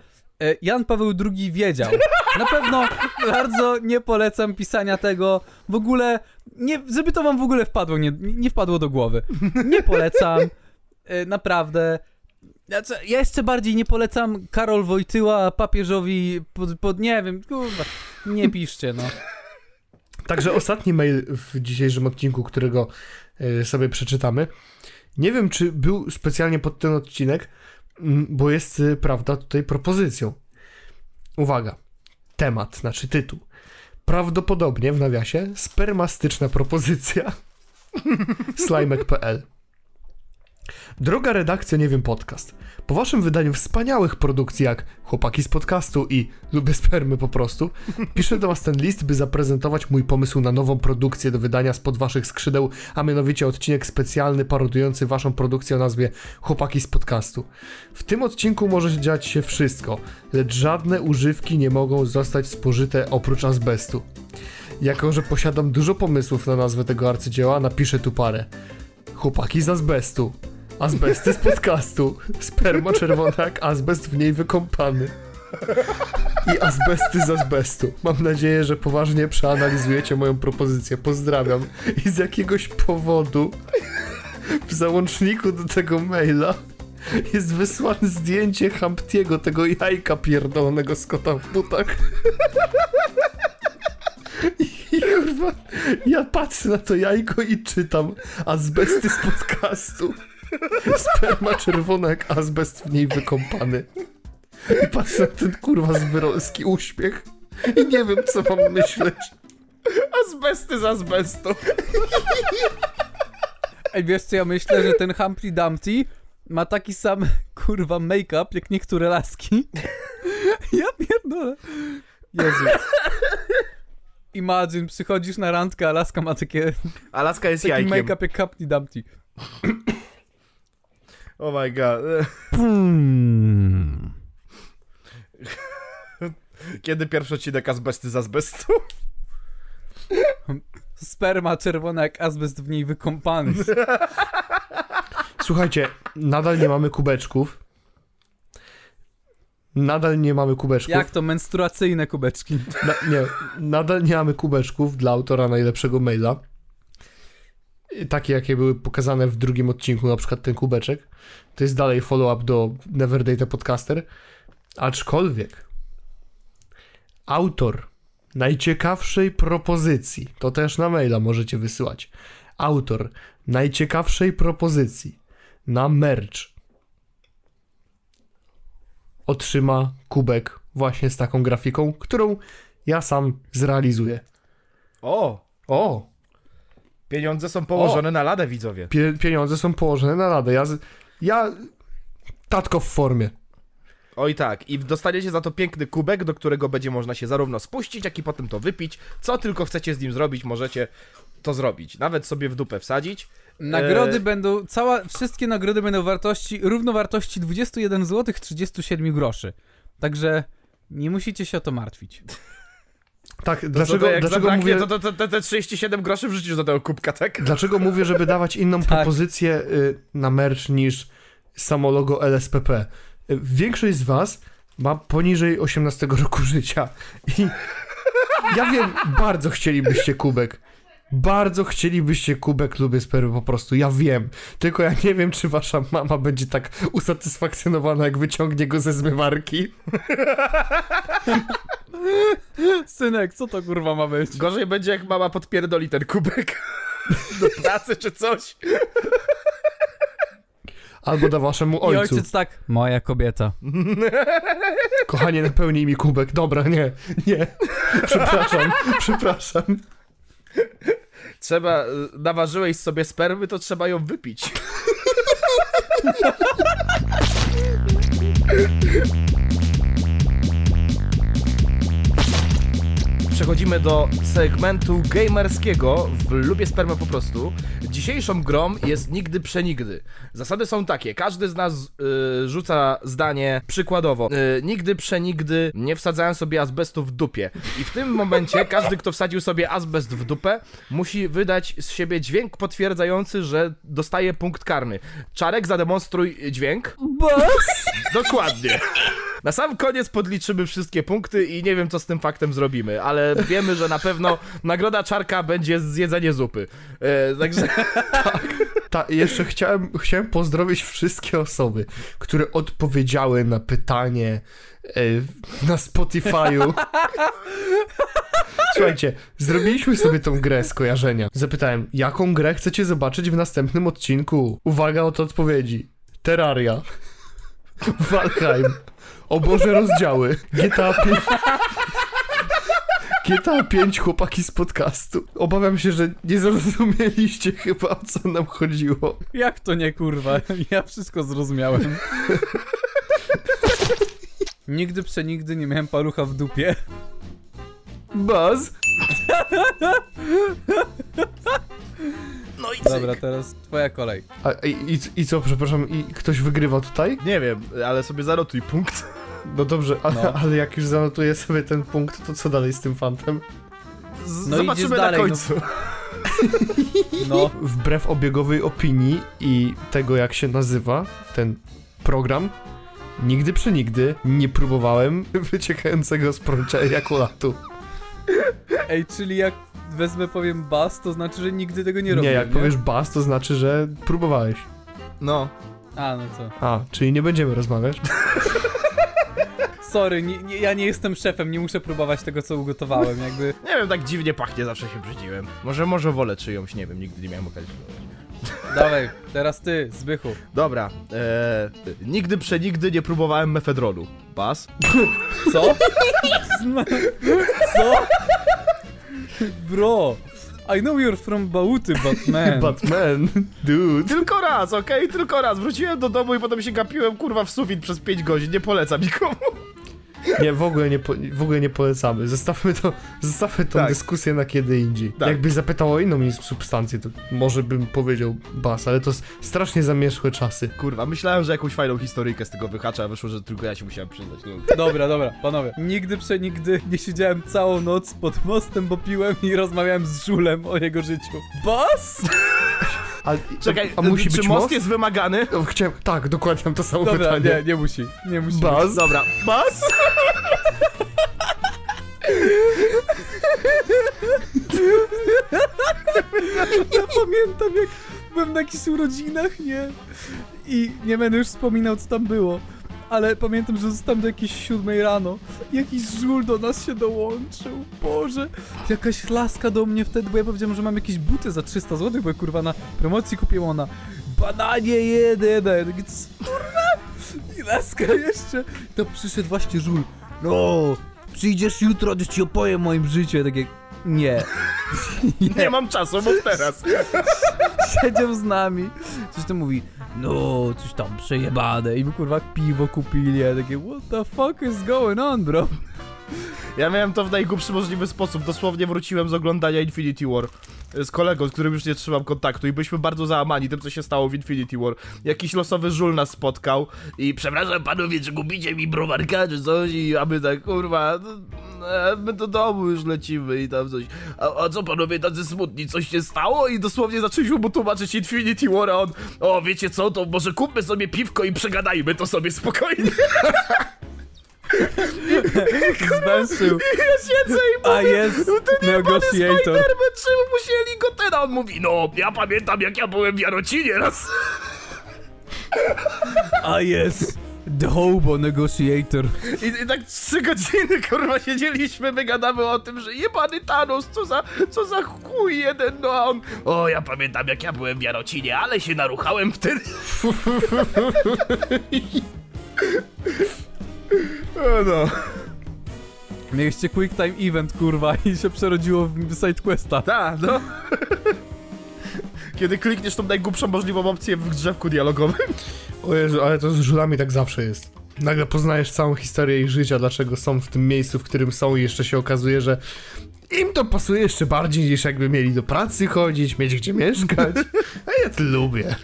Jan Paweł II wiedział. Na pewno bardzo nie polecam pisania tego w ogóle, nie, żeby to wam w ogóle wpadło, nie, nie wpadło do głowy. Nie polecam, e, naprawdę. Ja jeszcze bardziej nie polecam Karol Wojtyła papieżowi pod, pod nie wiem, kurwa, nie piszcie, no. Także ostatni mail w dzisiejszym odcinku, którego y, sobie przeczytamy. Nie wiem, czy był specjalnie pod ten odcinek, bo jest, y, prawda, tutaj propozycją. Uwaga. Temat, znaczy tytuł. Prawdopodobnie w nawiasie spermastyczna propozycja slimek.pl Droga redakcja Nie Wiem Podcast. Po waszym wydaniu wspaniałych produkcji jak Chłopaki z podcastu i Lubię spermy po prostu, piszę do was ten list, by zaprezentować mój pomysł na nową produkcję do wydania spod waszych skrzydeł, a mianowicie odcinek specjalny parodujący waszą produkcję o nazwie Chłopaki z podcastu. W tym odcinku może dziać się wszystko, lecz żadne używki nie mogą zostać spożyte oprócz azbestu. Jako, że posiadam dużo pomysłów na nazwę tego arcydzieła, napiszę tu parę. Chłopaki z azbestu. Azbesty z podcastu. Sperma czerwona jak azbest w niej wykąpany. I azbesty z azbestu. Mam nadzieję, że poważnie przeanalizujecie moją propozycję. Pozdrawiam. I z jakiegoś powodu w załączniku do tego maila jest wysłane zdjęcie Hamptiego, tego jajka pierdolonego z kota w butach. I kurwa, ja patrzę na to jajko i czytam azbesty z podcastu. Sperma czerwona jak azbest w niej wykąpany. I patrzę na ten kurwa zwyrolski uśmiech i nie wiem co mam myśleć. Azbesty z azbestu. Ej, wiesz co, ja myślę, że ten Humpty Dumpty ma taki sam, kurwa, make-up, jak niektóre laski. Ja pierdolę. Jezu. Imagine, przychodzisz na randkę, a laska ma takie, Alaska jest taki jajkiem. make-up jak Humpty Dumpty. Oh my god. Hmm. Kiedy pierwszy odcinek azbesty z azbestu? Sperma czerwona jak azbest w niej wykąpany. Słuchajcie, nadal nie mamy kubeczków. Nadal nie mamy kubeczków. Jak to, menstruacyjne kubeczki. Na, nie, nadal nie mamy kubeczków dla autora najlepszego maila. Takie, jakie były pokazane w drugim odcinku, na przykład ten kubeczek. To jest dalej follow-up do Never Date a Podcaster. Aczkolwiek autor najciekawszej propozycji, to też na maila możecie wysyłać. Autor najciekawszej propozycji na merch otrzyma kubek właśnie z taką grafiką, którą ja sam zrealizuję. O! O, Pieniądze są położone na ladę, widzowie. pie pieniądze są położone na radę. Ja, z- ja tatko w formie. Oj tak, i dostaniecie za to piękny kubek, do którego będzie można się zarówno spuścić, jak i potem to wypić. Co tylko chcecie z nim zrobić, możecie to zrobić. Nawet sobie w dupę wsadzić. Nagrody Eee. będą, cała, wszystkie nagrody będą wartości, równowartości 21 zł 37 groszy. Także nie musicie się o to martwić. Tak, To dlaczego, to jak dlaczego, mówię, to, to, to te 37 groszy wrzucisz do tego kubka, tak? dlaczego mówię, żeby dawać inną Tak. propozycję y, na merch niż samo logo LSPP? Y, Większość z was ma poniżej 18 roku życia i ja wiem, bardzo chcielibyście kubek. Bardzo chcielibyście kubek lubię spermy po prostu, ja wiem. Tylko ja nie wiem, czy wasza mama będzie tak usatysfakcjonowana, jak wyciągnie go ze zmywarki. Synek, co to kurwa ma być? Gorzej będzie, jak mama podpierdoli ten kubek do pracy czy coś. Albo da waszemu I ojcu. ojciec tak, moja kobieta. Kochanie, napełnij mi kubek. Dobra, nie, nie. Przepraszam, przepraszam. Trzeba, y, naważyłeś sobie spermy, to trzeba ją wypić. Przechodzimy do segmentu gamerskiego w Lubię Spermę po prostu. Dzisiejszą grą jest Nigdy Przenigdy. Zasady są takie, każdy z nas y, rzuca zdanie przykładowo. Y, nigdy Przenigdy nie wsadzałem sobie azbestu w dupie. I w tym momencie każdy, kto wsadził sobie azbest w dupę, musi wydać z siebie dźwięk potwierdzający, że dostaje punkt karny. Czarek, zademonstruj dźwięk. Dokładnie. Na sam koniec podliczymy wszystkie punkty i nie wiem, co z tym faktem zrobimy, ale wiemy, że na pewno nagroda czarka będzie zjedzenie zupy. E, także Ta, jeszcze chciałem, chciałem pozdrowić wszystkie osoby, które odpowiedziały na pytanie e, na Spotify'u. Słuchajcie, zrobiliśmy sobie tą grę skojarzenia. Zapytałem, jaką grę chcecie zobaczyć w następnym odcinku? Uwaga od odpowiedzi. Terraria. Valheim. O Boże rozdziały. GTA 5. GTA 5 chłopaki z podcastu. Obawiam się, że nie zrozumieliście chyba o co nam chodziło. Jak to nie, kurwa? Ja wszystko zrozumiałem. Nigdy przenigdy nie miałem palucha w dupie. Buzz? No i Dobra, teraz twoja kolej. A, i, i, I co, przepraszam, i ktoś wygrywa tutaj? Nie wiem, ale sobie zanotuj punkt. No dobrze, ale, No. ale jak już zanotuję sobie ten punkt, to co dalej z tym fantem? Z- No zobaczymy idziesz na dalej, no. końcu. No, Wbrew obiegowej opinii i tego, jak się nazywa ten program, nigdy przenigdy nie próbowałem wyciekającego z prącia ejakulatu. ej, czyli jak wezmę, powiem bas, to znaczy, że nigdy tego nie Nie, robię, jak powiesz bas, to znaczy, że próbowałeś. No. A, no to... A, czyli nie będziemy rozmawiać. Sorry, nie, nie, ja nie jestem szefem, nie muszę próbować tego, co ugotowałem, jakby... Nie wiem, tak dziwnie pachnie, zawsze się brzydziłem. Może, może wolę czyjąś, nie wiem, nigdy nie miałem okazji. Dawaj, teraz ty, Zbychu. Dobra, e, nigdy przenigdy nie próbowałem mefedronu. Bas? Co? Co? Bro, I know you're from Bauty, but man. Batman, dude. Tylko raz, okej? Tylko raz. Wróciłem do domu i potem się gapiłem, kurwa, w sufit przez 5 godzin. Nie polecam nikomu. Nie, w ogóle nie, po, w ogóle nie polecamy. Zostawmy to, zostawmy tą Tak. dyskusję na kiedy indziej. Tak. Jakbyś zapytał o inną substancję, to może bym powiedział bas, ale to strasznie zamierzchłe czasy. Kurwa, myślałem, że jakąś fajną historyjkę z tego wyhacza, a wyszło, że tylko ja się musiałem przyznać. No. Dobra, dobra, panowie. Nigdy przenigdy nie siedziałem całą noc pod mostem, bo piłem i rozmawiałem z żulem o jego życiu. Bas? A, Czekaj, a, musi czy być most, most? jest wymagany? O, Chciałem, tak, dokładnie mam to samo Dobra, pytanie. nie, nie musi. Nie musi. Bas? Dobra, bas? Ja pamiętam, jak byłem na jakichś urodzinach, nie? I nie będę już wspominał, co tam było. Ale pamiętam, że zostałem do jakiejś siódmej rano. Jakiś żul do nas się dołączył. Boże. Jakaś laska do mnie wtedy, bo ja powiedziałem, że mam jakieś buty za 300 zł, bo kurwa na promocji kupiłem ona. Bananie jeden. Kurwa. I laska jeszcze. To przyszedł właśnie żul. No, przyjdziesz jutro, to ci opowiem moim życiu. Ja takie, nie. Nie mam czasu, mów teraz. siedział z nami. Coś tam mówi, no, coś tam przejebane. I my kurwa piwo kupili. Ja takie, what the fuck is going on, bro? Ja miałem to w najgłupszy możliwy sposób. Dosłownie wróciłem z oglądania Infinity War z kolegą, z którym już nie trzymam kontaktu i byliśmy bardzo załamani tym, co się stało w Infinity War. Jakiś losowy żul nas spotkał i przepraszam panowie, czy kupicie mi browarka czy coś i aby tak, kurwa, no, e, my do domu już lecimy i tam coś. A, a co panowie tacy smutni, coś się stało? I dosłownie zaczęliśmy mu tłumaczyć Infinity War, a on, o wiecie co, to może kupmy sobie piwko i przegadajmy to sobie spokojnie. Zmęczył. Ja siedzę i A jest negotiator. Spider-Man, czy musieli go ten? A on mówi, no, ja pamiętam jak ja byłem w Jarocinie raz. A jest the hobo negotiator. I, I tak trzy godziny, kurwa, siedzieliśmy, my gadamy o tym, że jebany Thanos, co za, co za chuj jeden, no a on, o, ja pamiętam jak ja byłem w Jarocinie, ale się naruchałem wtedy. o no. Mieliście quick time event, kurwa, i się przerodziło w sidequesta. Tak, no. Kiedy klikniesz tą najgłupszą możliwą opcję w drzewku dialogowym. O Jezu, ale to z żulami tak zawsze jest. Nagle poznajesz całą historię ich życia, dlaczego są w tym miejscu, w którym są i jeszcze się okazuje, że im to pasuje jeszcze bardziej niż jakby mieli do pracy chodzić, mieć gdzie mieszkać. A ja to lubię.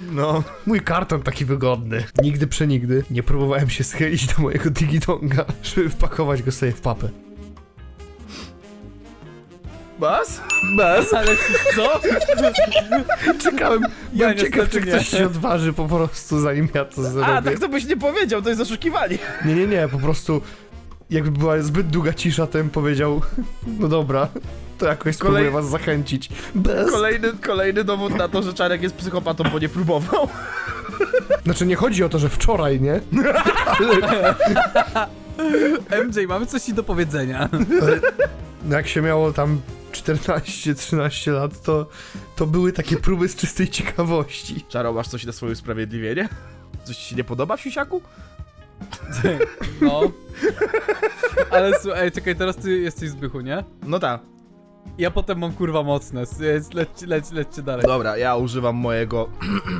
No. Mój karton taki wygodny. Nigdy przenigdy nie próbowałem się schylić do mojego digitonga, żeby wpakować go sobie w papę. Bas? Bez, ale co? Czekałem, Ja byłem ciekaw, czy niestety ktoś nie. się odważy po prostu, zanim ja to zrobię. A, tak to byś nie powiedział, to jest oszukiwanie. Nie, nie, nie, po prostu jakby była zbyt długa cisza, to bym powiedział, no dobra, to jakoś spróbuję Kolej- was zachęcić. Bez. Kolejny, kolejny dowód na to, że Czarek jest psychopatą, bo nie próbował. Znaczy nie chodzi o to, że wczoraj, nie? MJ, mamy coś ci do powiedzenia. Ale jak się miało tam 14-13 lat, to, to były takie próby z czystej ciekawości. Czaro, masz coś na swoje usprawiedliwienie? Coś ci się nie podoba, siusiaku? No. Ale słuchaj, ej, czekaj, teraz ty jesteś Zbychu, nie? No tak. Ja potem mam kurwa mocne, więc lećcie, leć, lećcie dalej. Dobra, ja używam mojego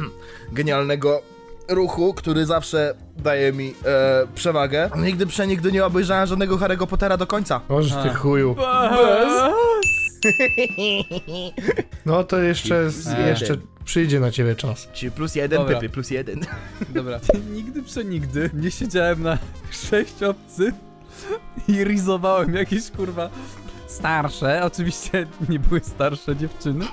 genialnego ruchu, który zawsze daje mi e, przewagę. Nigdy przenigdy nie obejrzałem żadnego Harry'ego Pottera do końca. Możesz ty chuju. Bez. No to jeszcze, Eee. jeszcze przyjdzie na ciebie czas. Czyli plus jeden, Dobra. pypy, plus jeden. Dobra. Nigdy przenigdy nie siedziałem na sześć obcy i rizowałem jakieś kurwa starsze, oczywiście nie były starsze dziewczyny.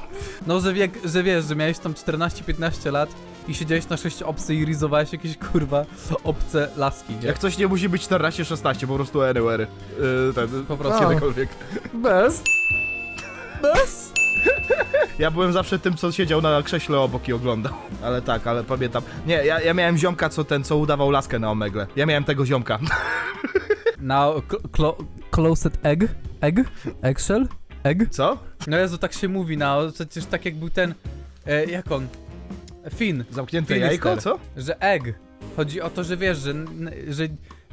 No, że, wiek, że wiesz, że miałeś tam 14-15 lat i siedziałeś na sześć obcy i rizowałeś jakieś kurwa obce laski, nie? Jak coś nie musi być 14-16, po prostu anywhere. Yy, ten, Po prostu. kiedykolwiek. Bez? Bez? Ja byłem zawsze tym, co siedział na krześle obok i oglądał. Ale tak, ale pamiętam. Nie, ja, ja miałem ziomka, co ten, co udawał laskę na omegle. Ja miałem tego ziomka. Now, clo closed egg? Egg? Eggshell? Egg? Co? No Jezu, tak się mówi, no przecież tak jak był ten, e, jak on? Finn, Zamknięte Finister. jajko, co? że egg. Chodzi o to, że wiesz, że, że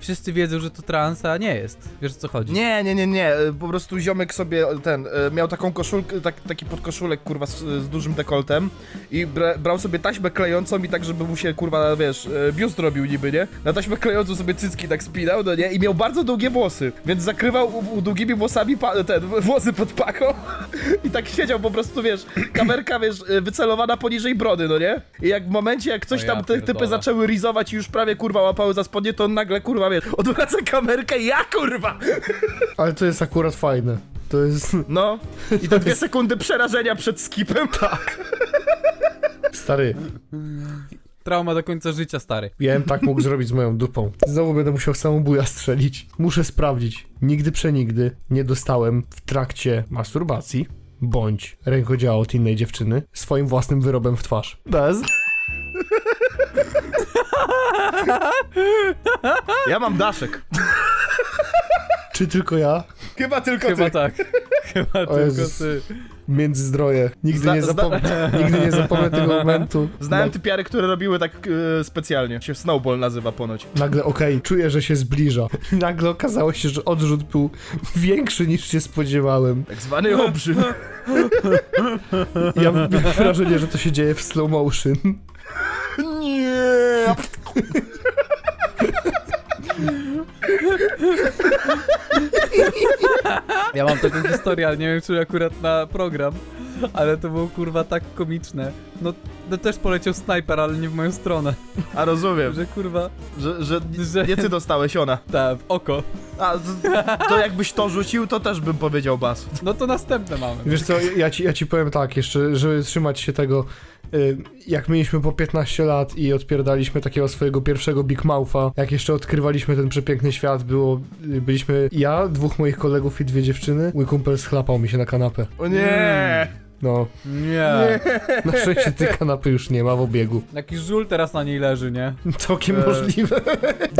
wszyscy wiedzą, że to trans, a nie jest. Wiesz o co chodzi? Nie, nie, nie, nie. Po prostu ziomek sobie ten, e, miał taką koszulkę, tak, taki podkoszulek, kurwa, z, z dużym dekoltem i bra, brał sobie taśmę klejącą i tak, żeby mu się, kurwa, wiesz, e, biust robił niby, nie? Na taśmę klejącą sobie cycki tak spinał, no nie? I miał bardzo długie włosy, więc zakrywał u, u długimi włosami pa, ten, włosy pod paką i tak siedział po prostu, wiesz, kamerka, wiesz, e, wycelowana poniżej brody, no nie? I jak w momencie, jak coś O ja tam te typy zaczęły rizować i już prawie, kurwa, łapały za spodnie, to on nagle, kurwa, wiesz, odwraca kamerkę ja, kurwa! Ale to jest akurat fajne. To jest... No, i te dwie sekundy przerażenia przed skipem. Tak. Stary, Trauma do końca życia, stary. ja bym tak mógł zrobić z moją dupą. Znowu będę musiał samą buja strzelić. Muszę sprawdzić. Nigdy przenigdy nie dostałem w trakcie masturbacji bądź rękodzieła od innej dziewczyny swoim własnym wyrobem w twarz. Bez? Ja mam daszek. Czy tylko ja? Chyba tylko Chyba ty. tak. Chyba tylko Jezus. ty. Międzyzdroje. Nigdy, Zna- nie zna- zapomnę, nigdy nie zapomnę tego momentu. Znałem Na- typiary, które robiły tak e, specjalnie. Się Snowball nazywa ponoć. Nagle, okej, czuję, że się zbliża. Nagle okazało się, że odrzut był większy niż się spodziewałem. Tak zwany obrzyd. Ja mam wrażenie, że to się dzieje w slow motion. Nie. Ja mam taką historię, ale nie wiem, czy akurat na program. Ale to było kurwa tak komiczne. No, no też poleciał snajper, ale nie w moją stronę. A rozumiem, Że kurwa, że, że że nie ty dostałeś ona. ta, w oko. A, to, to jakbyś to rzucił, to też bym powiedział bas. No to następne mamy. Wiesz co, ja ci, ja ci powiem tak, jeszcze, żeby trzymać się tego, y, jak mieliśmy po 15 lat i odpierdaliśmy takiego swojego pierwszego Big Moutha, jak jeszcze odkrywaliśmy ten przepiękny świat, było, y, byliśmy ja, dwóch moich kolegów i dwie dziewczyny, mój kumpel schlapał mi się na kanapę. O nie. No, Nie. na szczęście tej kanapy już nie ma w obiegu. Jakiś żul teraz na niej leży, nie? Całkiem E, możliwe.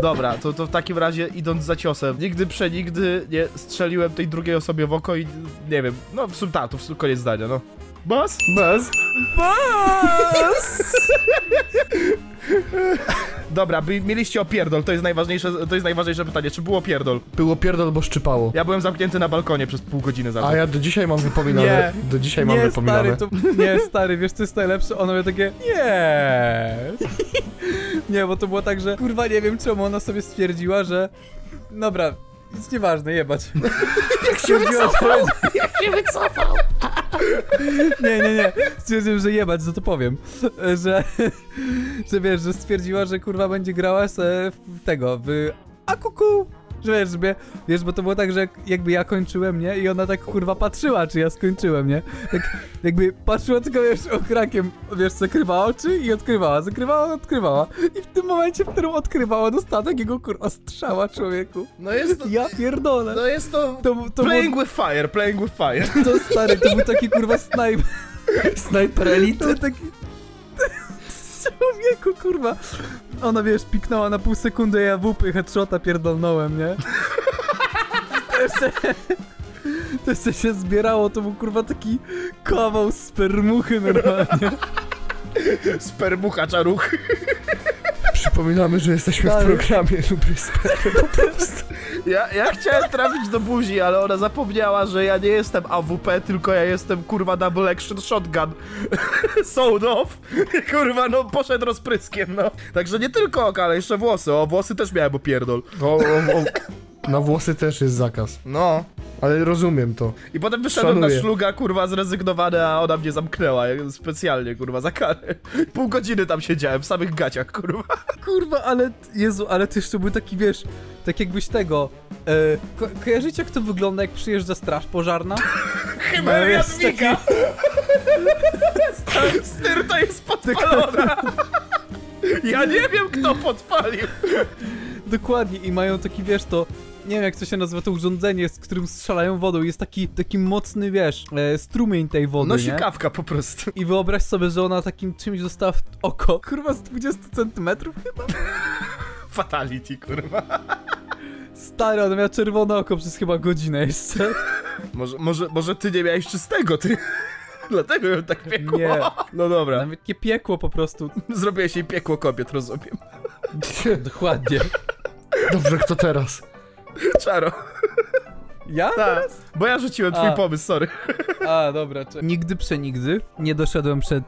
Dobra, to, to w takim razie idąc za ciosem. Nigdy przenigdy nie strzeliłem tej drugiej osobie w oko i nie wiem. No w sumie tak, to w sumie koniec zdania, no. Bas? Bez. Dobra, by, mieliście opierdol, to jest najważniejsze, to jest najważniejsze pytanie, czy było pierdol? Było pierdol, bo szczypało. Ja byłem zamknięty na balkonie przez pół godziny za A ja do dzisiaj mam wypominane. Nie. Do dzisiaj mam nie, wypominane. stary, to, nie, stary, wiesz co jest najlepsze? Ona miała takie, nie. nie, bo to było tak, że kurwa nie wiem czemu ona sobie stwierdziła, że dobra, nic nieważne, jebać. Jak się wycofał! Jak się wycofał! nie, nie, nie. Stwierdziłem, że jebać, za to powiem. Że, że wiesz, że stwierdziła, że kurwa będzie grała se w tego, w Akuku. Że wiesz, wiesz, bo to było tak, że jak, jakby ja kończyłem, nie? I ona tak kurwa patrzyła, czy ja skończyłem, nie? Tak jakby patrzyła tylko, wiesz, okrakiem, wiesz, zakrywała oczy i odkrywała, zakrywała, odkrywała. I w tym momencie, w którym odkrywała, dostała takiego kurwa strzała człowieku. No jest to, Ja pierdolę. no jest to, To, to, playing było, with fire, playing with fire. to stary, to był taki kurwa sniper. Sniper Elite. To taki... Człowieku, kurwa. Ona, wiesz, piknęła na pół sekundy, ja wupy headshota pierdolnąłem, nie? To jeszcze... To jeszcze się zbierało, to był kurwa taki kawał spermuchy normalnie. Spermucha czaruch. Przypominamy, że jesteśmy w Stary. programie Lubry Spermy po prostu. Ja, ja chciałem trafić do buzi, ale ona zapomniała, że ja nie jestem AWP, tylko ja jestem kurwa double action shotgun. Sold off. Kurwa, no poszedł rozpryskiem, no. Także nie tylko oka, ale jeszcze włosy. O, włosy też miałem opierdol. O, o, o. Na włosy też jest zakaz. No. Ale rozumiem to. I potem wyszedłem Szanuję. na szluga, kurwa, zrezygnowany, a ona mnie zamknęła. ja Specjalnie, kurwa, za karę. Pół godziny tam siedziałem, w samych gaciach, kurwa. Kurwa, ale Jezu, ale ty jeszcze był taki, wiesz, tak jakbyś tego. E, ko kojarzycie jak to wygląda, jak przyjeżdża straż pożarna? Chyba jest Jadwiga. Styr to jest podpalona. Ja nie wiem, kto podpalił. Dokładnie, i mają taki, wiesz, to. Nie wiem jak to się nazywa to urządzenie, z którym strzelają wodą. Jest taki, taki mocny, wiesz, e, strumień tej wody. Nosi nie? kawka po prostu. I wyobraź sobie, że ona takim czymś dostała w oko. Kurwa z 20 centymetrów chyba? Fatality, kurwa. Stary, ona miała czerwone oko przez chyba godzinę jeszcze. Może, może, może ty nie miałeś czystego, ty. Dlatego ją tak piekło. Nie. No dobra. Nawet takie piekło po prostu. Zrobiłeś jej piekło kobiet, rozumiem. Dokładnie. Dobrze, kto teraz? Czaro. Ja? Tak. Bo ja rzuciłem twój A. pomysł, sorry. A, dobra. Cze- nigdy przenigdy nie doszedłem przed,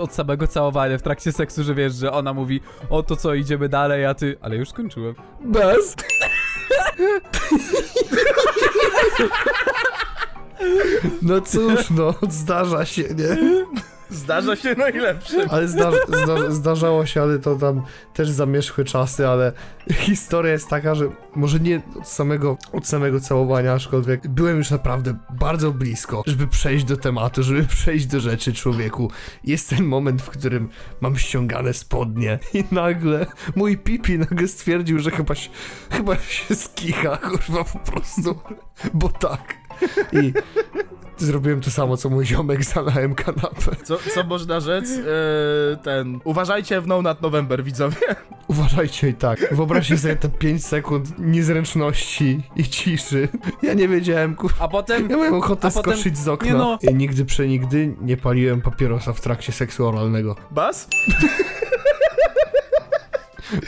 od samego całowania w trakcie seksu, że wiesz, że ona mówi o to co, idziemy dalej, a ty... Ale już skończyłem. Bez? No cóż, no, zdarza się, nie? Zdarza się najlepsze. Ale zda, zda, zdarzało się, ale to tam też zamierzchłe czasy, ale historia jest taka, że może nie od samego, od samego całowania, aczkolwiek byłem już naprawdę bardzo blisko, żeby przejść do tematu, żeby przejść do rzeczy człowieku. Jest ten moment, w którym mam ściągane spodnie i nagle mój pipi nagle stwierdził, że chyba się, chyba się skicha, kurwa, po prostu, bo tak. I zrobiłem to samo, co mój ziomek, zalałem kanapę. Co, co można rzec? Eee, ten. Uważajcie w No November, widzowie. Uważajcie i tak. Wyobraźcie sobie te 5 sekund niezręczności i ciszy. Ja nie wiedziałem, kur... A potem... Ja miałem ochotę A potem- skoczyć z okna. Nie no. I nigdy przenigdy nie paliłem papierosa w trakcie seksu oralnego. Bas?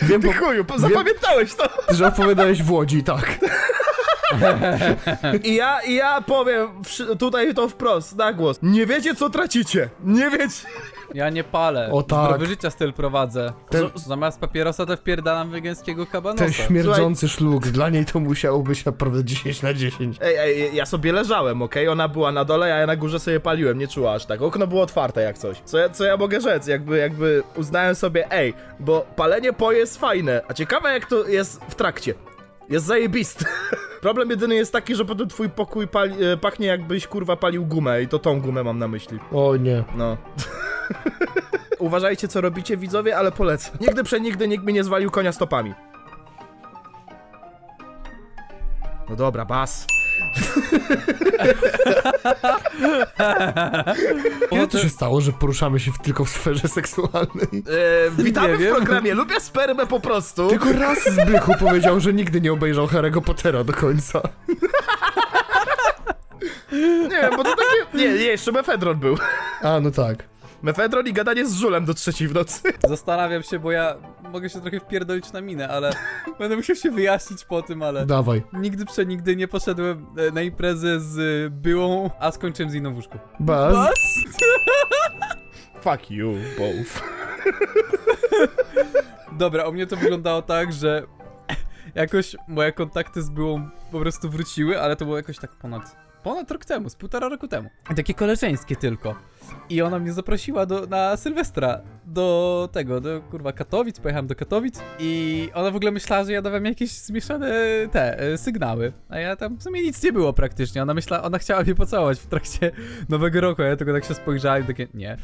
Wiem, Ty chuju, po- zapamiętałeś to. że opowiadałeś w Łodzi, tak. I ja, i ja powiem tutaj to wprost, na głos. Nie wiecie, co tracicie. Nie wiecie. Ja nie palę. O tak. Zdrowy życia styl prowadzę. Ten- Zamiast papierosa to wpierdalam wegańskiego kabanosa. Ten śmierdzący szlug, dla niej to musiało być naprawdę 10 na 10. Ej, ej, ja sobie leżałem, okej? Ona była na dole, a ja na górze sobie paliłem, nie czuła aż tak. Okno było otwarte jak coś. Co ja, co ja mogę rzec? Jakby, jakby uznałem sobie, ej, bo palenie po jest fajne, a ciekawe jak to jest w trakcie. Jest zajebisty. Problem jedyny jest taki, że potem twój pokój pali, e, pachnie jakbyś kurwa palił gumę i to tą gumę mam na myśli. O nie. No. Uważajcie co robicie widzowie, ale polecam. Nigdy przenigdy nikt mi nie zwalił konia stopami. No dobra, bas. Kiedy to się stało, że poruszamy się w, tylko w sferze seksualnej? E, witamy Nie w wiem. programie Lubię spermę po prostu. Tylko raz Zbychu powiedział, że nigdy nie obejrzał Harry'ego Pottera do końca. Nie wiem, bo to takie... Nie, nie, jeszcze mefedron był. A, no tak. Mefedron i gadanie z żulem do trzeciej w nocy. Zastanawiam się, bo ja mogę się trochę wpierdolić na minę, ale będę musiał się wyjaśnić po tym, ale... Dawaj. Nigdy przenigdy nie poszedłem e, na imprezę z e, byłą, a skończyłem z inną w łóżku. Baz. Fuck you, both. Dobra, u mnie to wyglądało tak, że jakoś moje kontakty z byłą po prostu wróciły, ale to było jakoś tak ponad, ponad rok temu, z półtora roku temu. Takie koleżeńskie tylko. I ona mnie zaprosiła do, na Sylwestra do tego, do kurwa Katowic, pojechałem do Katowic i ona w ogóle myślała, że ja dawałem jakieś zmieszane te e, sygnały, a ja tam w sumie nic nie było praktycznie. Ona myślała, ona chciała mnie pocałować w trakcie nowego roku, a ja tylko tak się spojrzałem i takie, nie.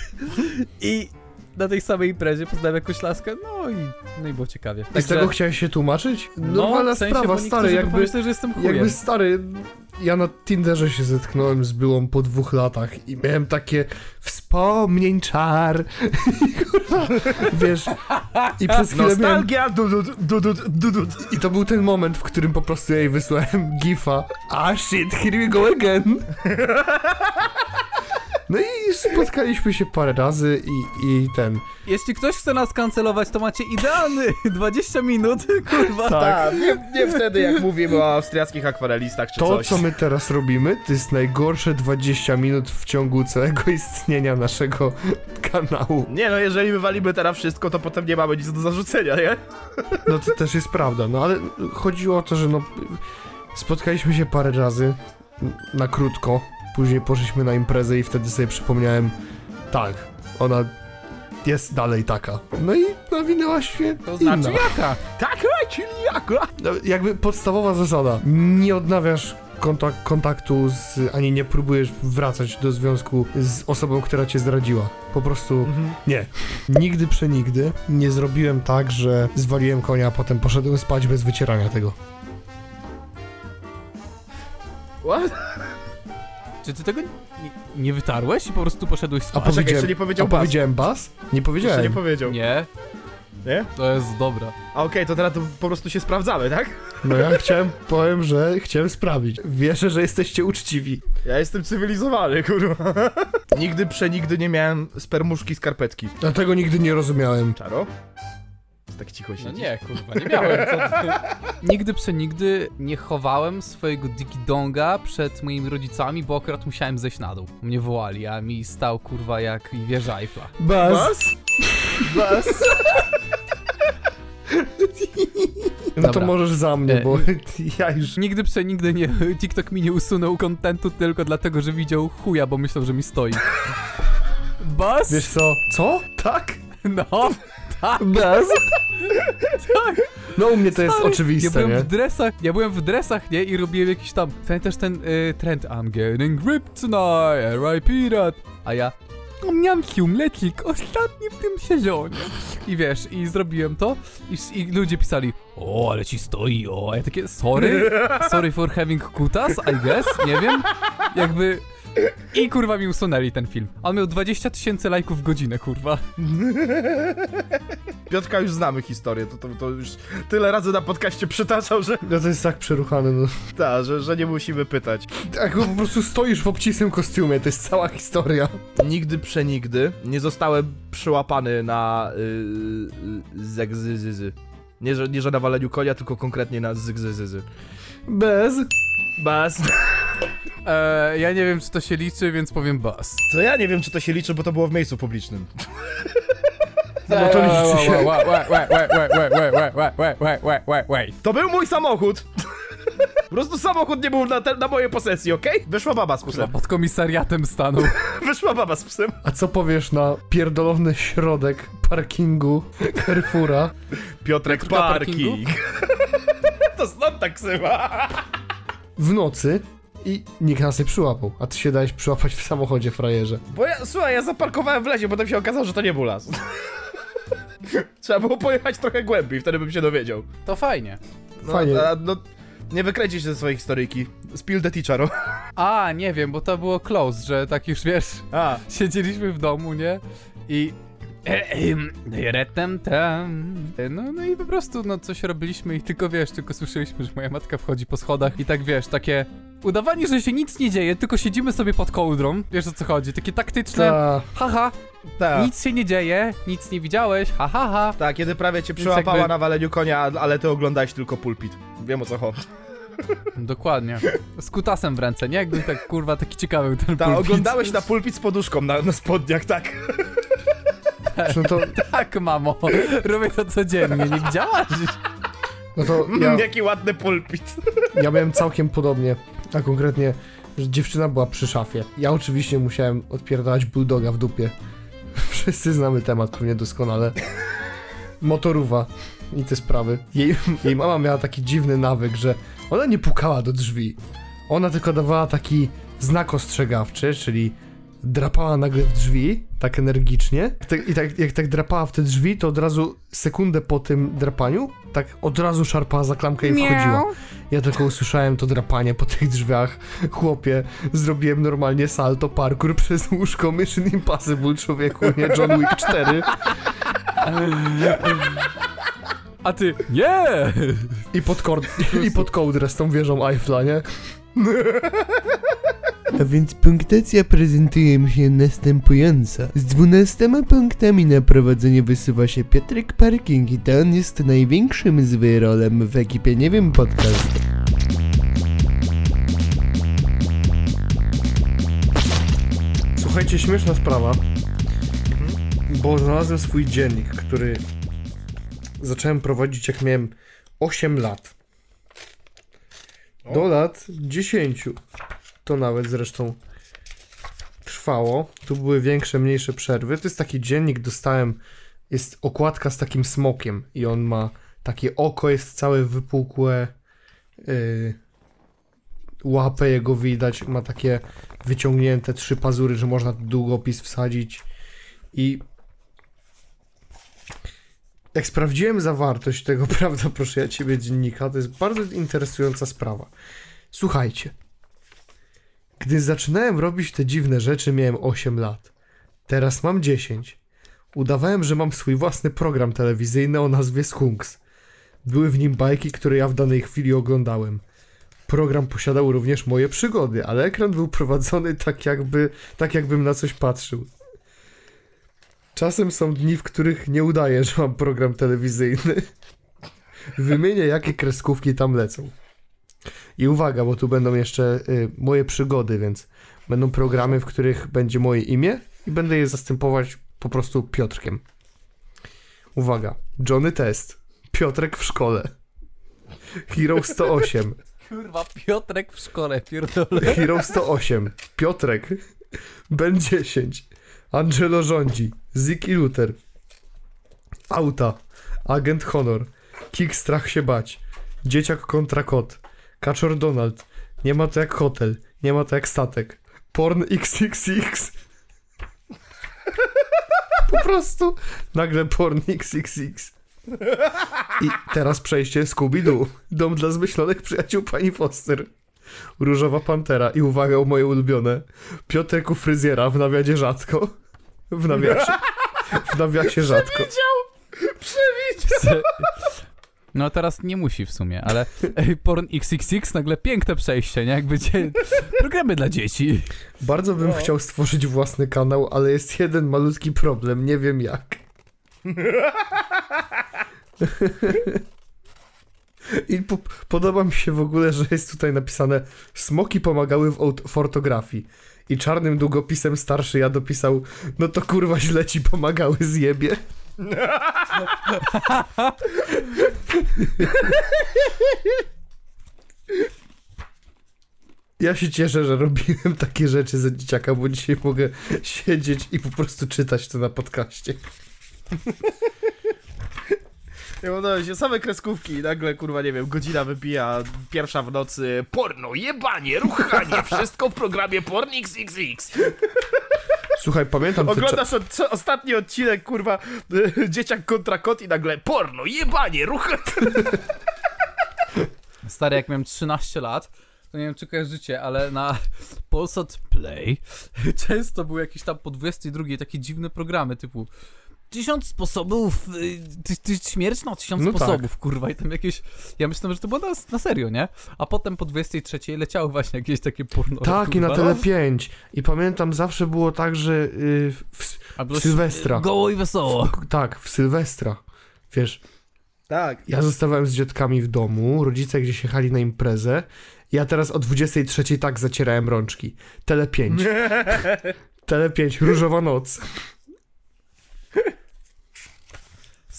I na tej samej imprezie poznałem jakąś laskę, no i, no i było ciekawie. I z tego chciałeś się tłumaczyć? Normalna no, w sensie, sprawa, bo stary, jakby, pomyślą, że jestem chujem. jakby stary, ja na Tinderze się zetknąłem z byłą po dwóch latach i miałem takie wspomnień czar, I kurwa, wiesz, i przez chwilę miałem, Nostalgia, dudut, dudut, dudut. i to był ten moment, w którym po prostu jej wysłałem gifa, ah shit, here we go again. No i spotkaliśmy się parę razy i, i ten... Jeśli ktoś chce nas kancelować, to macie idealny 20 minut, kurwa. Tak, nie, nie wtedy jak mówimy o austriackich akwarelistach czy To, coś. co my teraz robimy, to jest najgorsze 20 minut w ciągu całego istnienia naszego kanału. Nie no, jeżeli wywalimy teraz wszystko, to potem nie mamy nic do zarzucenia, nie? No to też jest prawda, no ale chodziło o to, że no spotkaliśmy się parę razy na krótko, później poszliśmy na imprezę i wtedy sobie przypomniałem, tak, ona jest dalej taka. No i nawinęła się To znaczy inna. jaka? Tak, czyli jak? No, jakby podstawowa zasada, nie odnawiasz kontak kontaktu z, ani nie próbujesz wracać do związku z osobą, która cię zdradziła. Po prostu nie. Nigdy przenigdy nie zrobiłem tak, że zwaliłem konia, a potem poszedłem spać bez wycierania tego. What? Czy ty tego nie, nie wytarłeś i po prostu poszedłeś A spać? czekaj, powiedziałem, jeszcze nie powiedział a bas. powiedziałem bas? Nie Jeszcze powiedziałem. nie powiedział. Nie, Nie? to jest dobra. A okej, to teraz to po prostu się sprawdzamy, tak? No ja chciałem, powiem, że chciałem sprawić. Wierzę, że jesteście uczciwi. Ja jestem cywilizowany, kurwa. Nigdy przenigdy nie miałem spermuszki skarpetki. Dlatego nigdy nie rozumiałem. Czaro? Tak cicho No siedzi. nie, kurwa, nie miałem. Co ty? Nigdy przenigdy nie chowałem swojego digi-donga przed moimi rodzicami, bo akurat musiałem zejść na dół. Mnie wołali, a mi stał kurwa jak wieża Eiffla. Bas? Bas? Bas? No to Dobra. możesz za mnie, E, bo ja już... Nigdy przenigdy nie, TikTok mi nie usunął kontentu tylko dlatego, że widział chuja, bo myślał, że mi stoi. Bas? Wiesz co? Co? Tak? No, tak. Bas? No u mnie to jest Stary, oczywiste, ja byłem nie? w dresach, ja byłem w dresach, nie? I robiłem jakiś tam, pamiętasz ten y, trend I'm getting ripped tonight, R.I.P. A ja, miam lecik, ostatni w tym sezonie. I wiesz, i zrobiłem to i, i ludzie pisali, o, ale ci stoi, o, a ja takie, sorry, sorry for having kutas, I guess, nie wiem, jakby... I kurwa mi usunęli ten film. On miał 20 tysięcy lajków w godzinę, kurwa. Piotrka już znamy historię, to, to, to już tyle razy na podcaście przytaczał, że No to jest tak przeruchane, no. ta, że, że nie musimy pytać. Tak, po prostu stoisz w obcisłym kostiumie, to jest cała historia. Nigdy przenigdy nie zostałem przyłapany na yy, zegzyzyzy. Nie że, nie, że na waleniu konia, tylko konkretnie na zygzyzyzy. Bez. Bas. E, ja nie wiem, czy to się liczy, więc powiem bas. Co ja nie wiem, czy to się liczy, bo to było w miejscu publicznym. No to liczy się. To był mój samochód. Po prostu samochód nie był na, te, na mojej posesji, okej? Wyszła baba z psem. pod komisariatem stanął. Wyszła baba z psem. A co powiesz na pierdolony środek parkingu Carrefoura? Piotrek Piotrka Parking. parking to stąd tak syła. w nocy i nikt nas nie przyłapał, a ty się dałeś przyłapać w samochodzie, frajerze. Bo ja, słuchaj, ja zaparkowałem w lesie, potem się okazało, że to nie był las. Trzeba było pojechać trochę głębiej, wtedy bym się dowiedział. To fajnie. No, Fajnie. A, no, nie wykręcisz ze swojej historyjki. Spill the teachero. A, nie wiem, bo to było close, że tak już wiesz, A, siedzieliśmy w domu, nie? I... Retem tam. No, no i po prostu, no coś robiliśmy i tylko wiesz, tylko słyszeliśmy, że moja matka wchodzi po schodach i tak wiesz, takie udawanie, że się nic nie dzieje, tylko siedzimy sobie pod kołdrą, wiesz o co chodzi, takie taktyczne, Ta, haha, tak. nic się nie dzieje, nic nie widziałeś, ha ha ha. Tak, kiedy prawie cię przyłapała jakby- na waleniu konia, ale ty oglądałeś tylko pulpit. Wiem o co chodzi. Dokładnie. Z kutasem w ręce, nie? Jakby tak, kurwa, taki ciekawy ten Tak, pulpit. oglądałeś na pulpit z poduszką na, na spodniach, tak. no to, Tak, mamo. Robię to codziennie, nie widziałaś? no to ja, Jaki ładny pulpit. ja miałem całkiem podobnie, a konkretnie, że dziewczyna była przy szafie. Ja oczywiście musiałem odpierdalać bulldoga w dupie. Wszyscy znamy temat pewnie doskonale. Motoruwa i te sprawy. Jej, jej mama miała taki dziwny nawyk, że ona nie pukała do drzwi. Ona tylko dawała taki znak ostrzegawczy, czyli drapała nagle w drzwi, tak energicznie. I tak, jak tak drapała w te drzwi, to od razu sekundę po tym drapaniu, tak od razu szarpała za klamkę i wchodziła. Ja tylko usłyszałem to drapanie po tych drzwiach. Chłopie, zrobiłem normalnie salto, parkour przez łóżko, Mission Impossible, człowieku, nie John Wick 4. A ty, nie! I pod, kord- i pod kołdrę z tą wieżą Eiffla, nie? A więc punktacja prezentuje mi się następująca. Z 12 punktami na prowadzenie wysuwa się Piotrek Parking i to on jest największym z wyrolem w ekipie Nie Wiem Podcast. Słuchajcie, śmieszna sprawa, bo znalazłem swój dziennik, który zacząłem prowadzić jak miałem 8 lat. Do lat 10. To nawet zresztą trwało. Tu były większe, mniejsze przerwy. To jest taki dziennik, dostałem. Jest okładka z takim smokiem i on ma takie oko, jest całe wypukłe. Yy, łapę jego widać, ma takie wyciągnięte trzy pazury, że można długopis wsadzić. I jak sprawdziłem zawartość tego, prawda, proszę ja ciebie, dziennika, to jest bardzo interesująca sprawa. Słuchajcie. Gdy zaczynałem robić te dziwne rzeczy, miałem 8 lat. Teraz mam 10. Udawałem, że mam swój własny program telewizyjny o nazwie Skunks. Były w nim bajki, które ja w danej chwili oglądałem. Program posiadał również moje przygody, ale ekran był prowadzony tak jakby, tak jakbym na coś patrzył. Czasem są dni, w których nie udaje, że mam program telewizyjny. Wymienię, jakie kreskówki tam lecą. I uwaga, bo tu będą jeszcze y, moje przygody, więc będą programy, w których będzie moje imię i będę je zastępować po prostu Piotrkiem. Uwaga, Johnny Test, Piotrek w szkole, Hero 108, Kurwa, Piotrek w szkole, pierdolę. Hero 108, Piotrek, Ben 10, Angelo rządzi, Ziki Luther, Auta, Agent Honor, Kik strach się bać, Dzieciak kontra kot, Kaczor Donald, nie ma to jak hotel, nie ma to jak statek, Porn XXX. Po prostu nagle Porn XXX. I teraz przejście Scooby-Doo. Dom dla zmyślonych przyjaciół pani Foster. Różowa Pantera i uwaga, moje ulubione. Piotrek u fryzjera w nawiadzie rzadko. W nawiasie. W nawiasie rzadko. No teraz nie musi w sumie, ale Porn XXX nagle piękne przejście, nie? Jak będzie programy dla dzieci. Bardzo bym chciał stworzyć własny kanał, ale jest jeden malutki problem, nie wiem jak. I po, podoba mi się w ogóle, że jest tutaj napisane Smoki pomagały w w ortografii. I czarnym długopisem starszy ja dopisał No to kurwa źle ci pomagały zjebie. Ja się cieszę, że robiłem takie rzeczy za dzieciaka, bo dzisiaj mogę siedzieć i po prostu czytać to na podcaście. Ja mam się same kreskówki i nagle, kurwa, nie wiem, godzina wypija, pierwsza w nocy, porno, jebanie, ruchanie, wszystko w programie Porn XXX. Słuchaj, pamiętam Oglądasz od, co, ostatni odcinek, kurwa, dzieciak kontra kot i nagle porno, jebanie, ruchanie. Stary, jak miałem 13 lat, to nie wiem czy kojarzycie, ale na Polsat Play często były jakieś tam po 22 takie dziwne programy typu Tysiąc sposobów, y, ty, ty, śmierć na tysiąc No tak. sposobów, kurwa, i tam jakieś, ja myślałem, że to było na, na serio, nie? A potem po 23 leciały właśnie jakieś takie porno. Tak, i na kurwa. Tele 5. I pamiętam, zawsze było tak, że y, w, Albo Sylwestra. Goło i wesoło. tak, w Sylwestra. Wiesz, Tak. ja zostawałem z dziotkami w domu, rodzice gdzieś jechali na imprezę. Ja teraz o 23 tak zacierałem rączki. Tele 5. Tele 5, różowa noc.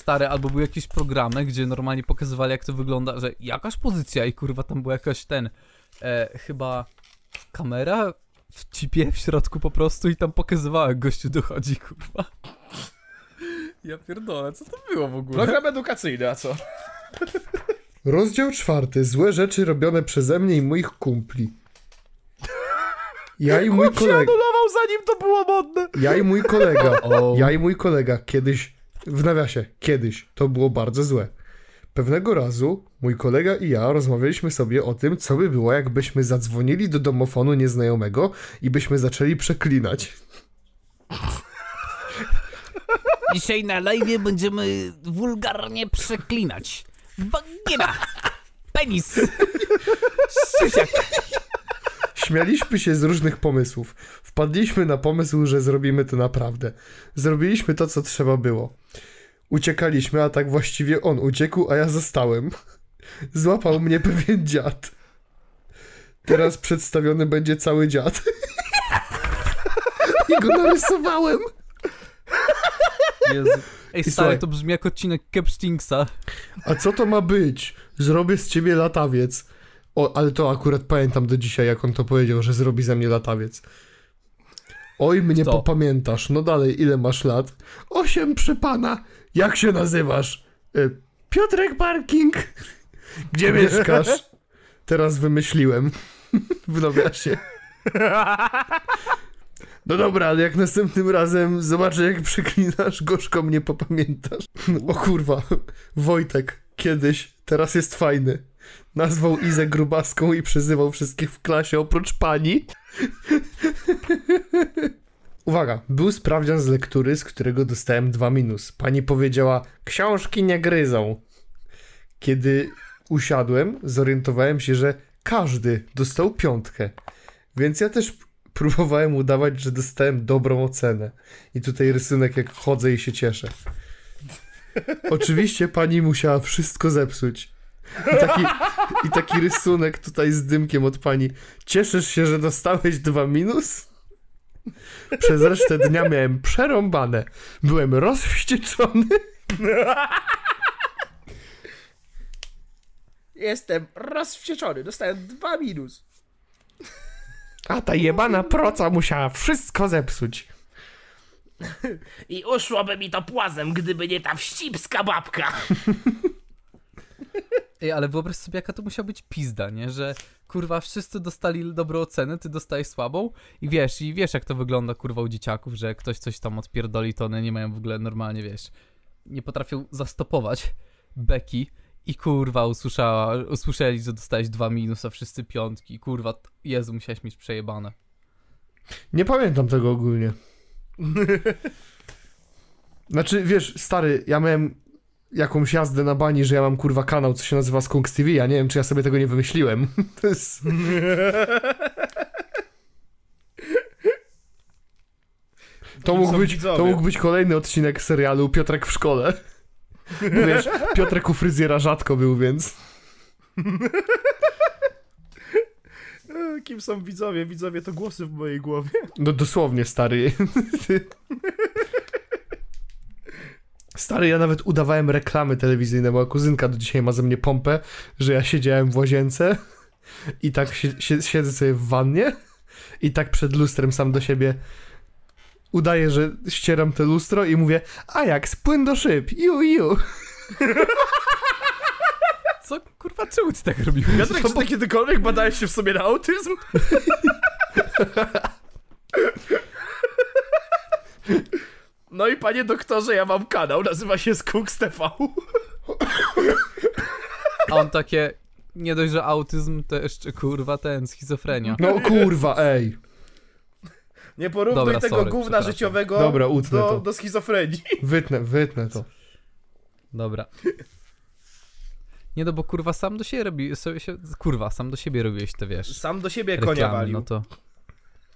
Stare, albo były jakieś programy, gdzie normalnie pokazywali jak to wygląda, że jakaś pozycja i kurwa tam była jakaś ten, e, chyba kamera w chipie w środku po prostu i tam pokazywała jak gościu dochodzi, kurwa. Ja pierdolę, co to było w ogóle? Program edukacyjny, a co? Rozdział czwarty. Złe rzeczy robione przeze mnie i moich kumpli. Ja i mój kolega. anulował zanim to było modne. Ja i mój kolega. Ja i mój kolega kiedyś, w nawiasie, kiedyś, to było bardzo złe. Pewnego razu mój kolega i ja rozmawialiśmy sobie o tym, co by było, jakbyśmy zadzwonili do domofonu nieznajomego i byśmy zaczęli przeklinać. Dzisiaj na live będziemy wulgarnie przeklinać. Wagina! Penis! Siusiak! Śmialiśmy się z różnych pomysłów. Wpadliśmy na pomysł, że zrobimy to naprawdę. Zrobiliśmy to, co trzeba było. Uciekaliśmy, a tak właściwie on uciekł, a ja zostałem. Złapał mnie pewien dziad. Teraz przedstawiony będzie cały dziad. I go narysowałem. Jezu. Ej, I stary, słuchaj. to brzmi jak odcinek Capstingsa. A co to ma być? Zrobię z ciebie latawiec. O, ale to akurat pamiętam do dzisiaj, jak on to powiedział, że zrobi ze mnie latawiec. Oj, mnie Kto? popamiętasz. No dalej, ile masz lat? Osiem przy pana. Jak się nazywasz? Y, Piotrek Parking. Gdzie mieszkasz? Teraz wymyśliłem. W nawiasie. No dobra, ale jak następnym razem zobaczę, jak przeklinasz, gorzko mnie popamiętasz. O kurwa, Wojtek, kiedyś, teraz jest fajny. Nazwał Izę grubaską i przezywał wszystkich w klasie oprócz pani. Uwaga, był sprawdzian z lektury, z którego dostałem dwa minus. Pani powiedziała, książki nie gryzą. Kiedy usiadłem, zorientowałem się, że każdy dostał piątkę. Więc ja też próbowałem udawać, że dostałem dobrą ocenę. I tutaj rysunek, jak chodzę i się cieszę. Oczywiście pani musiała wszystko zepsuć. I taki, I taki rysunek tutaj z dymkiem od pani. Cieszysz się, że dostałeś dwa minus? Przez resztę dnia miałem przerąbane. Byłem rozwścieczony. Jestem rozwścieczony, dostałem dwa minus. A ta jebana proca musiała wszystko zepsuć. I uszłoby mi to płazem, gdyby nie ta wścibska babka. Ej, ale wyobraź sobie, jaka to musiała być pizda, nie? Że kurwa wszyscy dostali dobrą ocenę, ty dostajesz słabą i wiesz, i wiesz jak to wygląda kurwa u dzieciaków, że ktoś coś tam odpierdoli, to one nie mają w ogóle normalnie, wiesz, nie potrafią zastopować beki i kurwa usłyszała, usłyszeli, że dostałeś dwa minus, a wszyscy piątki, kurwa, Jezu, musiałeś mieć przejebane. Nie pamiętam tego ogólnie. Znaczy, wiesz, stary, ja miałem jakąś jazdę na bani, że ja mam kurwa kanał, co się nazywa Skunks TV. Ja nie wiem, czy ja sobie tego nie wymyśliłem. To jest... To mógł, być, to mógł być kolejny odcinek serialu Piotrek w szkole. Bo wiesz, Piotrek u fryzjera rzadko był, więc... E, Kim są widzowie? Widzowie to głosy w mojej głowie. No dosłownie, stary. Stary, ja nawet udawałem reklamy telewizyjne. Moja kuzynka do dzisiaj ma ze mnie pompę, że ja siedziałem w łazience i tak si si siedzę sobie w wannie i tak przed lustrem sam do siebie udaję, że ścieram te lustro i mówię a jak, spłyn do szyb, ju, ju. Co, kurwa, czemu ty tak robiłeś? Piotrek, czy ty kiedykolwiek badałeś się w sobie na autyzm? No i panie doktorze, ja mam kanał, nazywa się Skux TV. A on takie, nie dość, że autyzm, to jeszcze kurwa ten, schizofrenia. No kurwa, ej. Nie porównuj Dobra, tego sorry, gówna przepraszam. życiowego Dobra, utnę do, to. do schizofrenii. Wytnę, wytnę to. Dobra. Nie no, bo kurwa sam do siebie robi, sobie się, kurwa, sam do siebie robiłeś te, wiesz, Sam do siebie konia reklamy, walił. no to...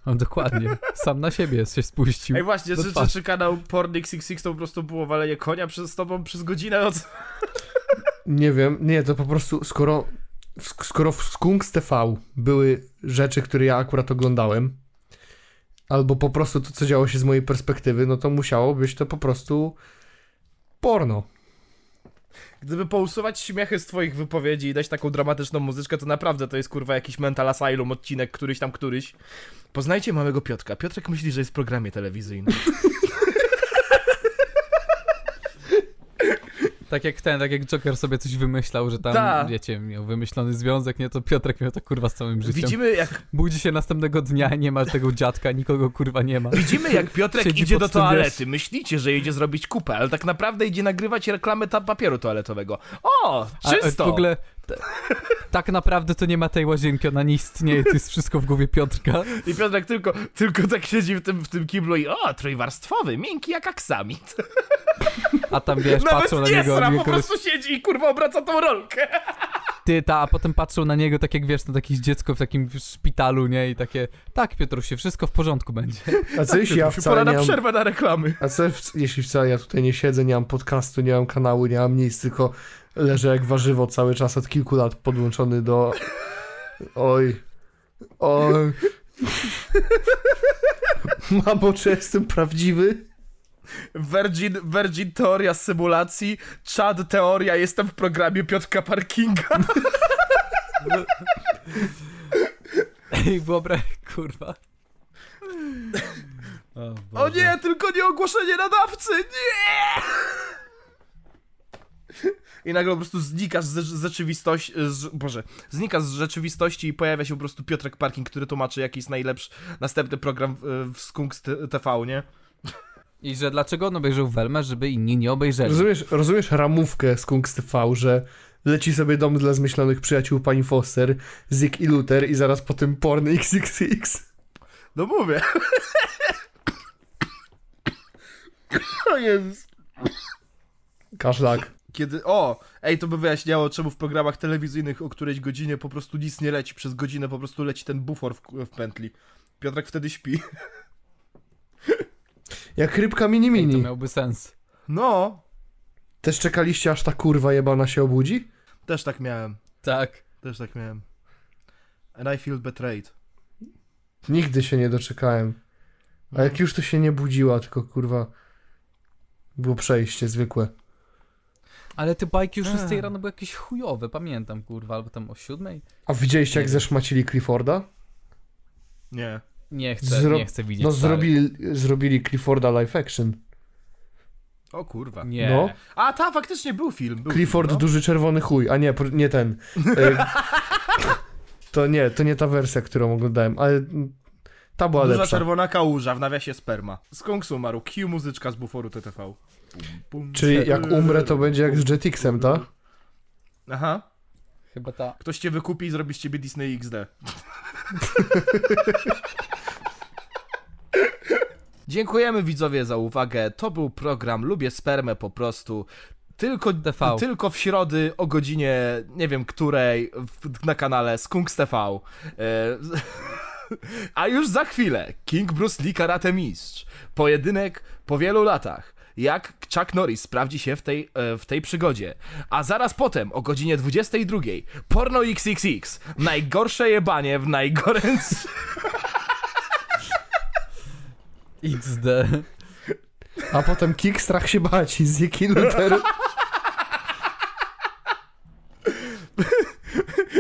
No dokładnie, sam na siebie się spuścił. Ej właśnie, czy, czy, czy kanał Pornix66 to po prostu było walenie konia przez tobą przez godzinę? No co? Nie wiem, nie, to po prostu skoro, sk- skoro w Skunks TV były rzeczy, które ja akurat oglądałem, albo po prostu to, co działo się z mojej perspektywy, no to musiało być to po prostu porno. Gdyby pousuwać śmiechy z twoich wypowiedzi i dać taką dramatyczną muzyczkę, to naprawdę to jest kurwa jakiś Mental Asylum odcinek, któryś tam któryś. Poznajcie małego Piotrka. Piotrek myśli, że jest w programie telewizyjnym. Tak jak ten, tak jak Joker sobie coś wymyślał, że tam, Ta. wiecie, miał wymyślony związek, nie, to Piotrek miał tak kurwa z całym życiem. Widzimy jak, Budzi się następnego dnia, nie ma tego dziadka, nikogo kurwa nie ma. widzimy jak Piotrek Siedzi idzie do toalety. Myślicie, że idzie zrobić kupę, ale tak naprawdę idzie nagrywać reklamę papieru toaletowego. O, A, czysto! w ogóle tak naprawdę to nie ma tej łazienki, ona nie istnieje, to jest wszystko w głowie Piotrka. I Piotrek tylko, tylko tak siedzi w tym, w tym kiblu i o, trójwarstwowy, miękki jak aksamit. A tam wiesz, Nawet patrzą na nie niego, sra, on po prostu siedzi i kurwa obraca tą rolkę. Ty, ta, a potem patrzą na niego tak jak wiesz, no jakieś dziecko w takim szpitalu, nie? I takie, tak Piotrusie, wszystko w porządku będzie. A co jeśli ja wcale Pora nie na przerwę na reklamy. A co jeśli wcale ja tutaj nie siedzę, nie mam podcastu, nie mam kanału, nie mam nic, tylko leżę jak warzywo cały czas od kilku lat podłączony do... Oj... Oj... Mamo, czy jestem prawdziwy? Virgin, Virgin teoria symulacji, Chad teoria, jestem w programie Piotrka Parkinga. Ej, wyobraź, kurwa. O, O nie, tylko nie ogłoszenie nadawcy, nie! I nagle po prostu znikasz z rzeczywistości, z, boże, znikasz z rzeczywistości i pojawia się po prostu Piotrek Parking, który tłumaczy jaki jest najlepszy następny program w, w Skunks TV, nie? I że dlaczego on obejrzał Welmę, żeby inni nie obejrzeli. Rozumiesz, rozumiesz ramówkę z Kungs TV, że leci sobie dom dla zmyślonych przyjaciół pani Foster, Zik i Luther i zaraz po tym porn XXX. No mówię. o Jezus. Kaszlak. Kiedy, o, ej, to by wyjaśniało, czemu w programach telewizyjnych o którejś godzinie po prostu nic nie leci, przez godzinę po prostu leci ten bufor w, w pętli. Piotrek wtedy śpi. Jak rybka mini Ej, to mini. miałby sens. No, Też czekaliście aż ta kurwa jebana się obudzi? też tak miałem, Tak. też tak miałem. And I feel betrayed. Nigdy się nie doczekałem. A jak już to się nie budziła, tylko kurwa było przejście zwykłe. Ale te bajki już z tej Eee. rano były jakieś chujowe, pamiętam, kurwa, albo tam o siódmej. A widzieliście jak zeszmacili Clifforda? Nie. Nie chcę, Zro- nie chcę widzieć. No stary. zrobili, zrobili Clifforda live action. O kurwa. Nie. No. A, ta, faktycznie był film. Był Clifford film, no. duży czerwony chuj, a nie, nie ten. E, to nie, to nie ta wersja, którą oglądałem, ale ta była Duża lepsza. czerwona kałuża, w nawiasie sperma. Skąd umarł? Q muzyczka z buforu TTV. Czyli jak umrę, to będzie jak z Jetixem, tak? Aha. Chyba ta. Ktoś cię wykupi i zrobi z ciebie Disney XD. Dziękujemy widzowie za uwagę. To był program Lubię Spermę po prostu. Tylko, TV. tylko w środy o godzinie nie wiem której w, na kanale Skunks TV. E, a już za chwilę King Bruce Lee Karate Mistrz. Pojedynek po wielu latach. Jak Chuck Norris sprawdzi się w tej, e, w tej przygodzie. A zaraz potem o godzinie 22 Porno XXX. Najgorsze jebanie w najgorętszym... XD. A potem Kick strach się bać z Ziki Luther.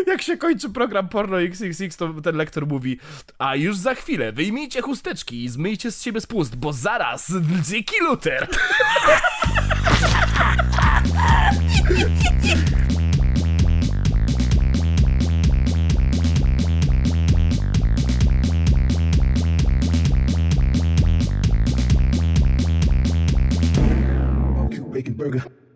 Jak się kończy program Porno XXX, to ten lektor mówi A już za chwilę wyjmijcie chusteczki i zmyjcie z siebie spust, bo zaraz Dziki Luther! bacon burger.